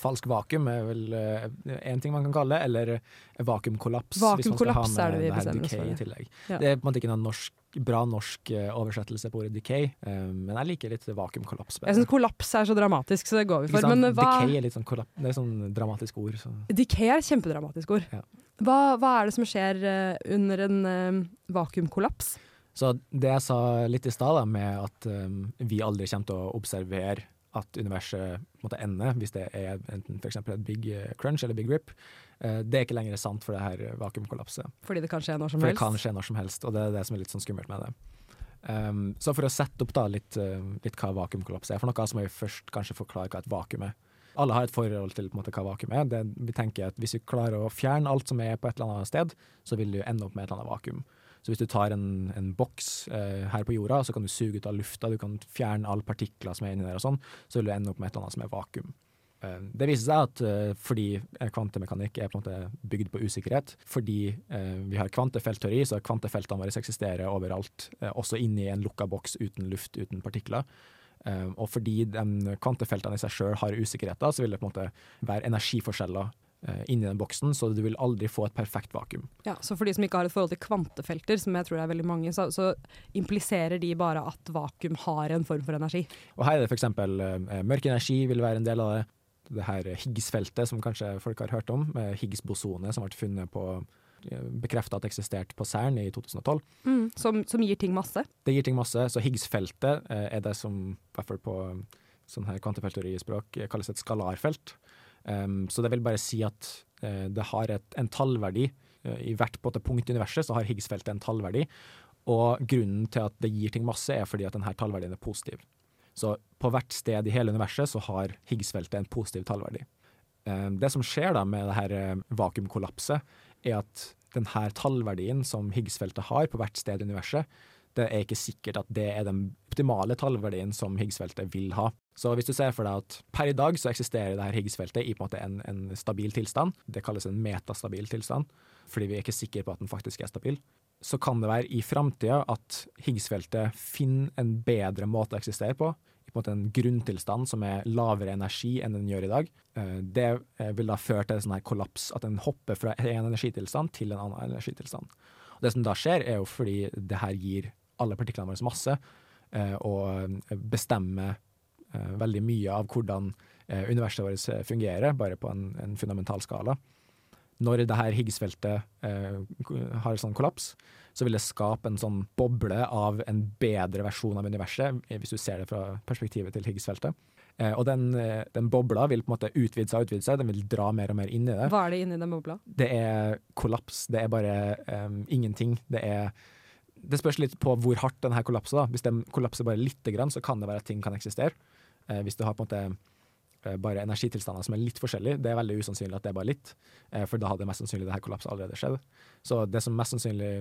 Falsk vakuum er vel én ting man kan kalle det, eller vakuumkollaps. Vakuumkollaps er det vi bestemmer oss decay for, i ja. Det er på en måte ikke noen norsk, bra norsk eh, oversettelse på ordet decay, eh, men jeg liker litt vakuumkollaps. bedre. Jeg syns kollaps er så dramatisk, så det går vi for. Men hva Decay er litt sånn, kollaps, det er sånn dramatisk ord. Så. Decay er et kjempedramatisk ord. Ja. Hva, hva er det som skjer eh, under en eh, vakuumkollaps? Så det jeg sa litt i stad, med at um, vi aldri kommer til å observere at universet måtte ende, hvis det er enten f.eks. et big eh, crunch eller big rip, eh, det er ikke lenger sant for det her vakuumkollapset. Fordi det kan skje når som helst? For det kan skje når som helst, og det er det som er litt sånn skummelt med det. Um, så for å sette opp da litt, eh, litt hva vakuumkollaps er, for noe så må vi først kanskje forklare hva et vakuum er. Alle har et forhold til måte, hva vakuum er. Det, vi tenker at Hvis vi klarer å fjerne alt som er på et eller annet sted, så vil du ende opp med et eller annet vakuum. Så hvis du tar en, en boks eh, her på jorda, så kan du suge ut av lufta, du kan fjerne alle partikler som er inni der, og sånn, så vil du ende opp med et eller annet som er vakuum. Eh, Det viser seg at eh, fordi eh, kvantemekanikk er på en måte bygd på usikkerhet, fordi eh, vi har kvantefeltteori, så kvantefeltene våre eksisterer overalt, eh, også inni en lukka boks uten luft, uten partikler. Og fordi kvantefeltene i seg sjøl har usikkerheter, så vil det på en måte være energiforskjeller inni den boksen, så du vil aldri få et perfekt vakuum. Ja, så for de som ikke har et forhold til kvantefelter, som jeg tror det er veldig mange, så, så impliserer de bare at vakuum har en form for energi. Og her er det f.eks. Uh, mørk energi vil være en del av det. Det her Higgs-feltet som kanskje folk har hørt om, med Higgs-bosonet som ble funnet på bekrefta at eksisterte på CERN i 2012. Mm, som, som, gir ting masse? Det gir ting masse. Så Higgs-feltet eh, er det som i hvert fall på sånn her kvantefeltteorispråk kalles et skalarfelt. Um, så det vil bare si at uh, det har et, en tallverdi. Uh, I hvert punkt i universet så har Higgs-feltet en tallverdi. Og grunnen til at det gir ting masse, er fordi at denne tallverdien er positiv. Så på hvert sted i hele universet så har Higgs-feltet en positiv tallverdi. Um, det som skjer da med det her uh, vakuumkollapset, er at denne tallverdien som Higgs-feltet har på hvert sted i universet, det er ikke sikkert at det er den optimale tallverdien som Higgs-feltet vil ha. Så hvis du ser for deg at per i dag så eksisterer det her Higgs-feltet i på en måte en, en, stabil tilstand, det kalles en metastabil tilstand, fordi vi er ikke sikre på at den faktisk er stabil, så kan det være i framtida at Higgs-feltet finner en bedre måte å eksistere på, i på en måte en grunntilstand som er lavere energi enn den gjør i dag. Eh, det eh, vil da føre til en sånn her kollaps, at den hopper fra en energitilstand til en annen energitilstand. Det som da skjer, er jo fordi det her gir alle partiklene våre masse, eh, og bestemmer veldig mye av hvordan eh, universet vårt fungerer, bare på en, en fundamental skala. Når det her Higgs-feltet har sånn kollaps, så vil det skape en sånn boble av en bedre versjon av universet, hvis du ser det fra perspektivet til Higgs-feltet. Eh, og den, den, bobla vil på en måte utvide seg og utvide seg, den vil dra mer og mer inn i det. Hva er det inni den bobla? Det er kollaps. Det er bare um, ingenting. Det er det spørs litt på hvor hardt den her kollapser. da. Hvis den kollapser bare lite grann, så kan det være at ting kan eksistere. Eh, hvis du har på en måte eh, bare energitilstander som er litt forskjellige, det er veldig usannsynlig at det er bare litt, eh, for da hadde mest sannsynlig det her kollapset allerede skjedd. Så det som mest sannsynlig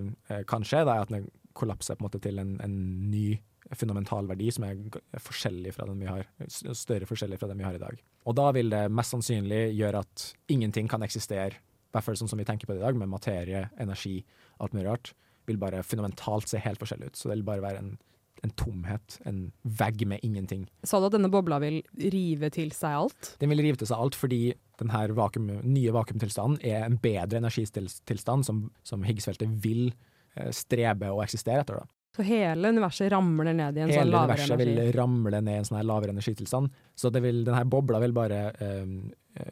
kan skje, da, er at den kollapser på en måte til en, en ny fundamental verdi som er forskjellig fra den vi har, større forskjellig fra den vi har i dag. Og da vil det mest sannsynlig gjøre at ingenting kan eksistere, i hvert fall sånn som vi tenker på det i dag, med materie, energi, alt mulig rart vil bare fundamentalt se helt forskjellig ut. Så det vil bare være en, en tomhet, en vegg med ingenting. Sa du at denne bobla vil rive til seg alt? Den vil rive til seg alt fordi denne vakuum, nye vakuumtilstanden er en bedre energitilstand som, som Higgs-feltet vil eh, strebe å eksistere etter. da. Så hele universet ramler ned i en hele sånn lavere energi? Hele universet vil ramle ned i en sånn lavere energitilstand. Så vil, denne bobla vil bare um,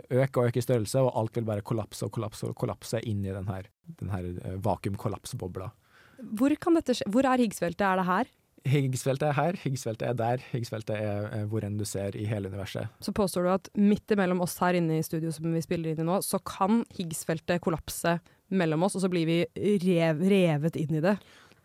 øke og øke i størrelse, og alt vil bare kollapse og kollapse og kollapse inn i denne, denne uh, vakuumkollapsbobla. Hvor kan dette skje? Hvor er Higgsfeltet? Er det her? Higgsfeltet er her, Higgsfeltet er der. Higgsfeltet er hvor enn du ser i hele universet. Så påstår du at midt imellom oss her inne i studio som vi spiller inn i nå, så kan Higgsfeltet kollapse mellom oss, og så blir vi rev, revet inn i det?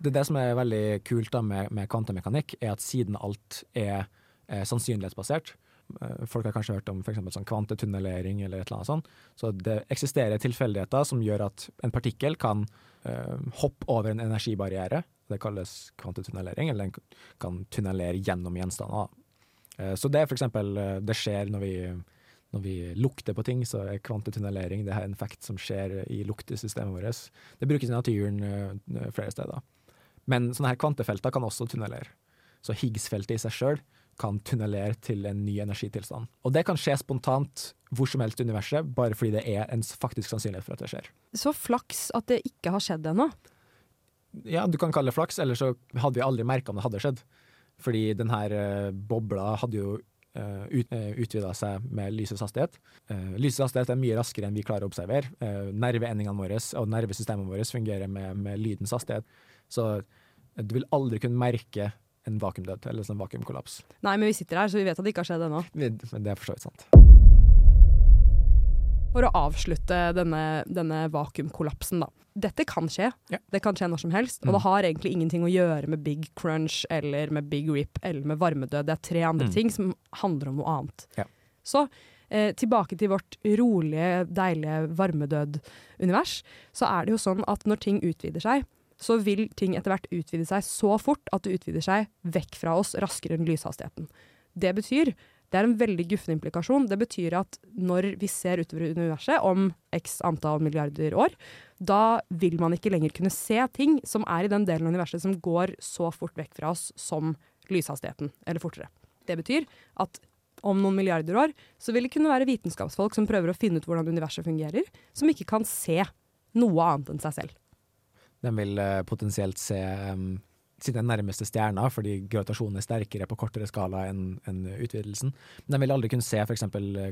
Det er det som er veldig kult da med, med kvantemekanikk, er at siden alt er, er sannsynlighetsbasert, eh, Folk har kanskje hørt om for sånn kvantetunnelering eller et eller annet sånt. Så det eksisterer tilfeldigheter som gjør at en partikkel kan uh, hoppe over en energibarriere. Det kalles kvantetunnelering, eller den kan tunnelere gjennom gjenstander. Uh, så det er for eksempel uh, Det skjer når vi, når vi lukter på ting, så er kvantetunnelering det er en effekt som skjer i luktesystemet vårt. Det brukes i naturen flere steder. Men sånne her kvantefelter kan også tunnelere. Så Higgs-feltet i seg sjøl kan tunnelere til en ny energitilstand. Og det kan skje spontant hvor som helst i universet, bare fordi det er en faktisk sannsynlighet for at det skjer. Så flaks at det ikke har skjedd ennå. Ja, du kan kalle det flaks, eller så hadde vi aldri merka om det hadde skjedd. Fordi denne uh, bobla hadde jo uh, ut, uh, eh, utvida seg med lysets hastighet. Lysets hastighet er mye raskere enn vi klarer å observere. Nerveendingene våre og nervesystemet vårt fungerer med, med, lydens hastighet. Så du vil aldri kunne merke en vakuumdød eller en vakuumkollaps. Nei, men vi sitter her, så vi vet at det ikke har skjedd ennå. Det er for så vidt sant. For å avslutte denne, denne vakuumkollapsen, da. Dette kan skje. Ja. Det kan skje når som helst. Mm. Og det har egentlig ingenting å gjøre med big crunch eller med big rip eller med varmedød. Det er tre andre mm. ting som handler om noe annet. Ja. Så eh, tilbake til vårt rolige, deilige varmedød-univers, så er det jo sånn at når ting utvider seg, så vil ting etter hvert utvide seg så fort at det utvider seg vekk fra oss raskere enn lyshastigheten. Det betyr det er en veldig guffen implikasjon. Det betyr at når vi ser utover universet om x antall milliarder år, da vil man ikke lenger kunne se ting som er i den delen av universet som går så fort vekk fra oss som lyshastigheten, eller fortere. Det betyr at om noen milliarder år så vil det kunne være vitenskapsfolk som prøver å finne ut hvordan universet fungerer, som ikke kan se noe annet enn seg selv. De vil uh, potensielt se um, sine nærmeste stjerner, fordi gravitasjonen er sterkere på kortere skala enn en utvidelsen. Men de vil aldri kunne se f.eks.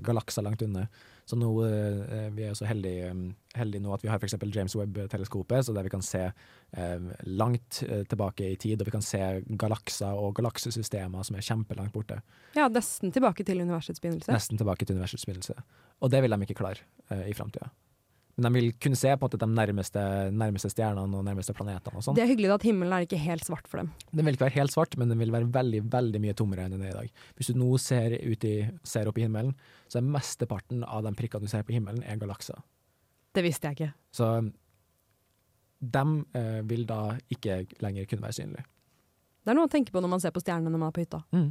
galakser langt unna. Så nå, eh, vi er så heldige, heldige nå at vi har f.eks. James Webb-teleskopet, så der vi kan se eh, langt eh, tilbake i tid, og vi kan se galakser og galaksesystemer som er kjempelangt borte. Ja, nesten tilbake til universets begynnelse. Nesten tilbake til universets begynnelse. Og det vil de ikke klare eh, i framtida. Men de vil kunne se på en måte de nærmeste, nærmeste stjernene og nærmeste planetene. og sånn. Det er hyggelig at himmelen er ikke helt svart for dem. Den vil ikke være helt svart, men den vil være veldig veldig mye tommere enn den er i dag. Hvis du nå ser, ut i, ser opp i himmelen, så er mesteparten av de prikkene du ser på himmelen, er galakser. Det visste jeg ikke. Så de eh, vil da ikke lenger kunne være synlige. Det er noe å tenke på når man ser på stjernene når man er på hytta. Mm.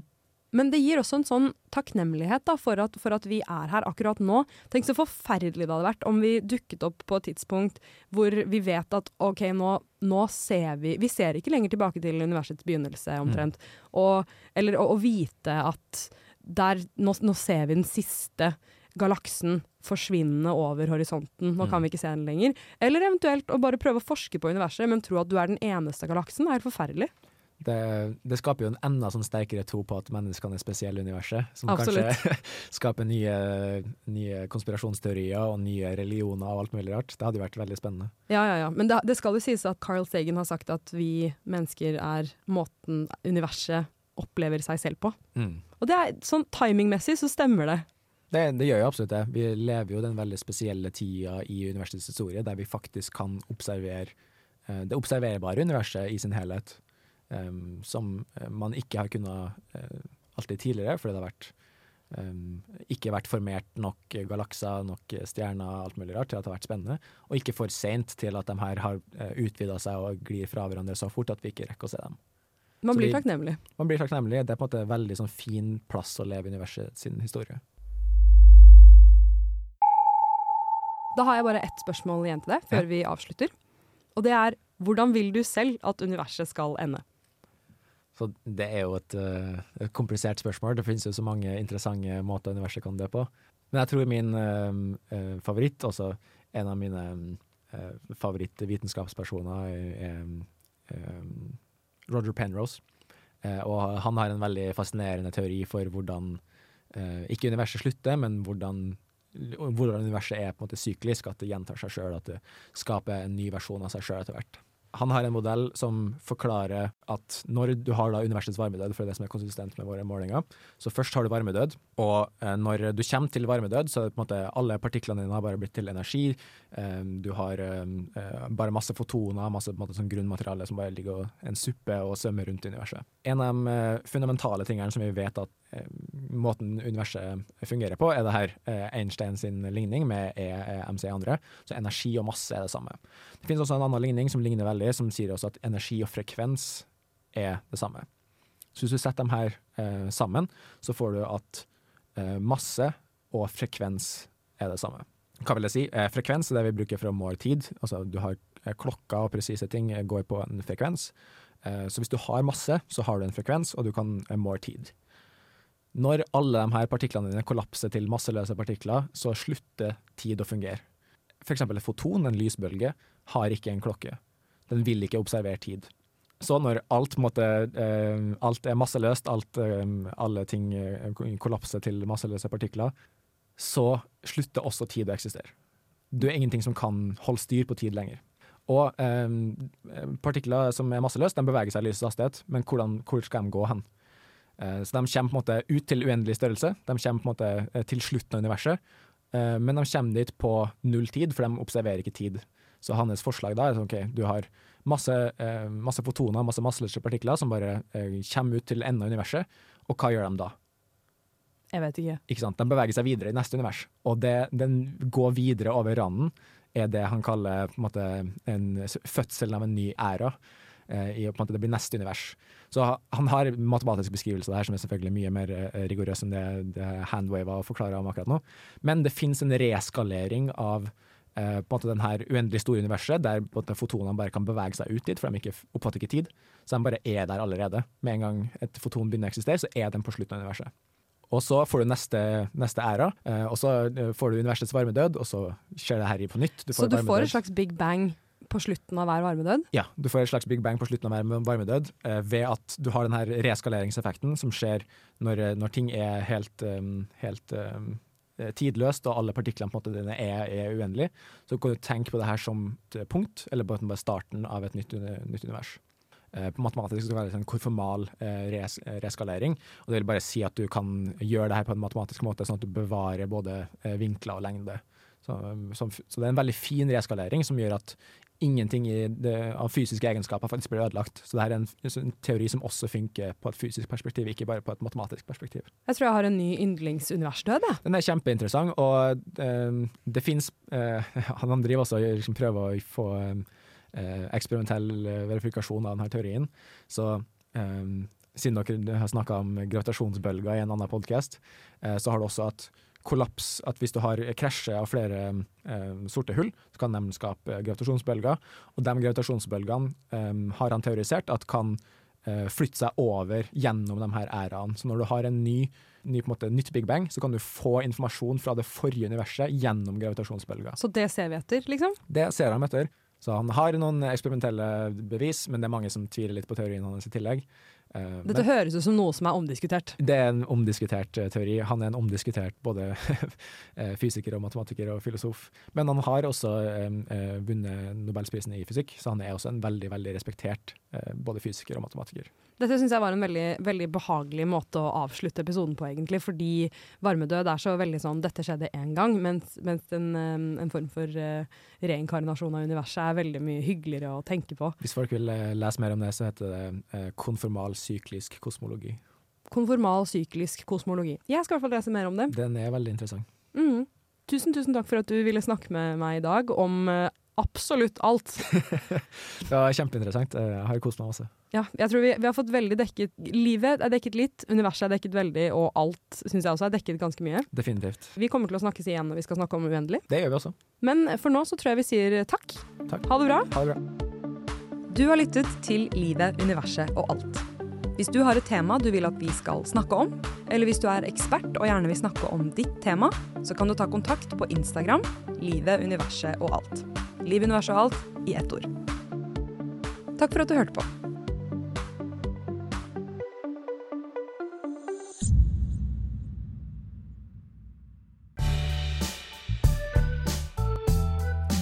Men det gir også en sånn takknemlighet da, for, at, for, at, vi er her akkurat nå. Tenk så forferdelig det hadde vært om vi dukket opp på et tidspunkt hvor vi vet at OK, nå, nå ser vi Vi ser ikke lenger tilbake til universets begynnelse, omtrent. Mm. Og, eller å, vite at der nå, nå, ser vi den siste galaksen forsvinne over horisonten. Nå kan mm. vi ikke se den lenger. Eller eventuelt å bare prøve å forske på universet, men tro at du er den eneste galaksen. Det er forferdelig. Det, det, skaper jo en enda sånn sterkere tro på at menneskene er spesielle i universet. Som Absolutt. kanskje skaper nye, nye, konspirasjonsteorier og nye religioner og alt mulig rart. Det hadde jo vært veldig spennende. Ja, ja, ja. Men det, det skal jo sies at Carl Sagan har sagt at vi mennesker er måten universet opplever seg selv på. Mm. Og det er sånn timingmessig så stemmer det. det. Det gjør jo absolutt det. Vi lever jo den veldig spesielle tida i universets historie der vi faktisk kan observere eh, det observerbare universet i sin helhet um, som eh, man ikke har kunnet uh, alltid tidligere, fordi det har vært um, ikke vært formert nok galakser, nok stjerner, alt mulig rart til at det har vært spennende. Og ikke for seint til at de her har uh, utvida seg og glir fra hverandre så fort at vi ikke rekker å se dem. Man blir takknemlig. Man blir takknemlig. Det er på en måte en veldig sånn, fin plass å leve i universet sin historie. Da har jeg bare ett spørsmål igjen til deg før ja. vi avslutter. Og det er hvordan vil du selv at universet skal ende? Så det er jo et, uh, et, komplisert spørsmål. Det finnes jo så mange interessante måter universet kan dø på. Men jeg tror min uh, favoritt, også en av mine uh, favorittvitenskapspersoner, er um, Roger Penrose. og han har en veldig fascinerende teori for hvordan ikke universet slutter, men hvordan, hvordan universet er på en måte syklisk, at det gjentar seg sjøl, at det skaper en ny versjon av seg sjøl etter hvert han har en modell som forklarer at når du har da universets varmedød, for det er det som er konsistent med våre målinger, så først har du varmedød, og eh, når du kommer til varmedød, så er det på en måte alle partiklene dine har bare blitt til energi. Eh, du har eh, bare masse fotoner, masse måte, sånn grunnmateriale som bare ligger og en suppe og svømmer rundt i universet. En av de eh, fundamentale tingene som vi vet at eh, måten universet fungerer på, er det her Einstein sin ligning med E, e MC andre. Så energi og masse er det samme. Det finnes også en annen ligning som ligner veldig, som sier også at energi og frekvens er det samme. Så hvis du setter dem her sammen, så får du at masse og frekvens er det samme. Hva vil jeg si? Eh, frekvens er det vi bruker for å måle tid. Altså du har eh, klokka og presise ting eh, går på en frekvens. Eh, så hvis du har masse, så har du en frekvens, og du kan måle tid. Når alle de her partiklene dine kollapser til masseløse partikler, så slutter tid å fungere. F.eks. et foton, en lysbølge, har ikke en klokke. Den vil ikke observere tid. Så når alt, måtte, eh, alt er masseløst, alt, eh, alle ting eh, kollapser til masseløse partikler, så slutter også tid å eksistere. Du er ingenting som kan holde styr på tid lenger. Og eh, partikler som er masseløse, de beveger seg i lysets hastighet, men hvordan, hvor skal de gå hen? Eh, så de kommer på en måte ut til uendelig størrelse. De kommer på en måte eh, til slutten av universet. Eh, men de kommer dit på null tid, for de observerer ikke tid. Så hans forslag da er sånn, OK, du har masse, masse fotoner, masse masseløse partikler som bare kommer ut til enden av universet, og hva gjør de da? Jeg vet ikke. Ikke sant? Den beveger seg videre i neste univers, og det, den går videre over randen er det han kaller på en, måte, en fødselen av en ny æra. I, på en måte, det blir neste univers. Så han har matematisk beskrivelse der som er selvfølgelig mye mer eh, rigorøs enn det, det Handwave forklarer om akkurat nå. Men det finnes en reskalering av eh, på en måte den her uendelig store universet, der på en måte fotonene bare kan bevege seg ut dit, for de ikke oppfatter ikke tid. Så de bare er der allerede. Med en gang et foton begynner å eksistere, så er den på slutten av universet. Og så får du neste, neste æra, eh, og så eh, får du universets varmedød, og så skjer det her på nytt. Du så du får et slags big bang på slutten av hver varmedød? Ja, du får et slags big bang på slutten av hver varmedød eh, ved at du har denne reeskaleringseffekten reskaleringseffekten som skjer når, når ting er helt, helt tidløst og alle partiklene på en måte er, er uendelige. Så kan du tenke på det her som punkt, eller bare starten av et nytt, nytt univers. Eh, på matematisk skal det være en konformal eh, res reskalering. og Det vil bare si at du kan gjøre det her på en matematisk måte, sånn at du bevarer både eh, vinkler og lengde. Så, så, så, det er en veldig fin reskalering som gjør at ingenting det, av fysiske egenskaper faktisk blir ødelagt. Så det her er en, en, teori som også funker på et fysisk perspektiv, ikke bare på et matematisk perspektiv. Jeg tror jeg har en ny yndlingsuniversdød. Ja. Den er kjempeinteressant, og øh, det fins øh, Han driver også og liksom, prøver å få Eh, eksperimentell eh, verifikasjon av denne teorien. Så um, siden dere har snakka om gravitasjonsbølger i en annen podkast, så har det også at kollaps, at hvis du har krasjer av flere eh, sorte hull, så kan de skape gravitasjonsbølger. Og de gravitasjonsbølgene eh, har han teorisert at kan eh, flytte seg over gjennom de her æraene. Så når du har en ny, ny en måte, nytt big bang, så kan du få informasjon fra det forrige universet gjennom gravitasjonsbølger. Så det ser vi etter, liksom? Det ser han etter. Så han har noen eksperimentelle bevis, men det er mange som tviler litt på teorien hans i tillegg. Uh, Dette men, høres ut som noe som er omdiskutert. Det er en omdiskutert uh, teori. Han er en omdiskutert både eh, fysiker og matematiker og filosof. Men han har også uh, vunnet Nobelsprisen i fysikk, så han er også en veldig veldig respektert både fysiker og matematiker. Dette syns jeg var en veldig, veldig, behagelig måte å avslutte episoden på, egentlig. Fordi varmedød er så veldig sånn 'dette skjedde én gang', mens, mens en, en, form for uh, reinkarnasjon av universet er veldig mye hyggeligere å tenke på. Hvis folk vil uh, lese mer om det, så heter det uh, konformal syklisk kosmologi. Konformal syklisk kosmologi. Jeg skal i hvert fall lese mer om det. Den er veldig interessant. Mm. Tusen, tusen takk for at du ville snakke med meg i dag om absolutt alt. det var kjempeinteressant. Jeg har kost meg masse. Ja, jeg tror vi, vi, har fått veldig dekket Livet er dekket litt, universet er dekket veldig, og alt syns jeg også er dekket ganske mye. Definitivt. Vi kommer til å snakkes igjen når vi skal snakke om Uendelig. Det gjør vi også. Men for nå så tror jeg vi sier takk. takk. Ha det bra. Ha det bra. Du har lyttet til Livet, universet og alt. Hvis du har et tema du vil at vi skal snakke om, eller hvis du er ekspert og gjerne vil snakke om ditt tema, så kan du ta kontakt på Instagram Livet, universet og alt. Liv, universet og alt i ett ord. Takk for at du hørte på.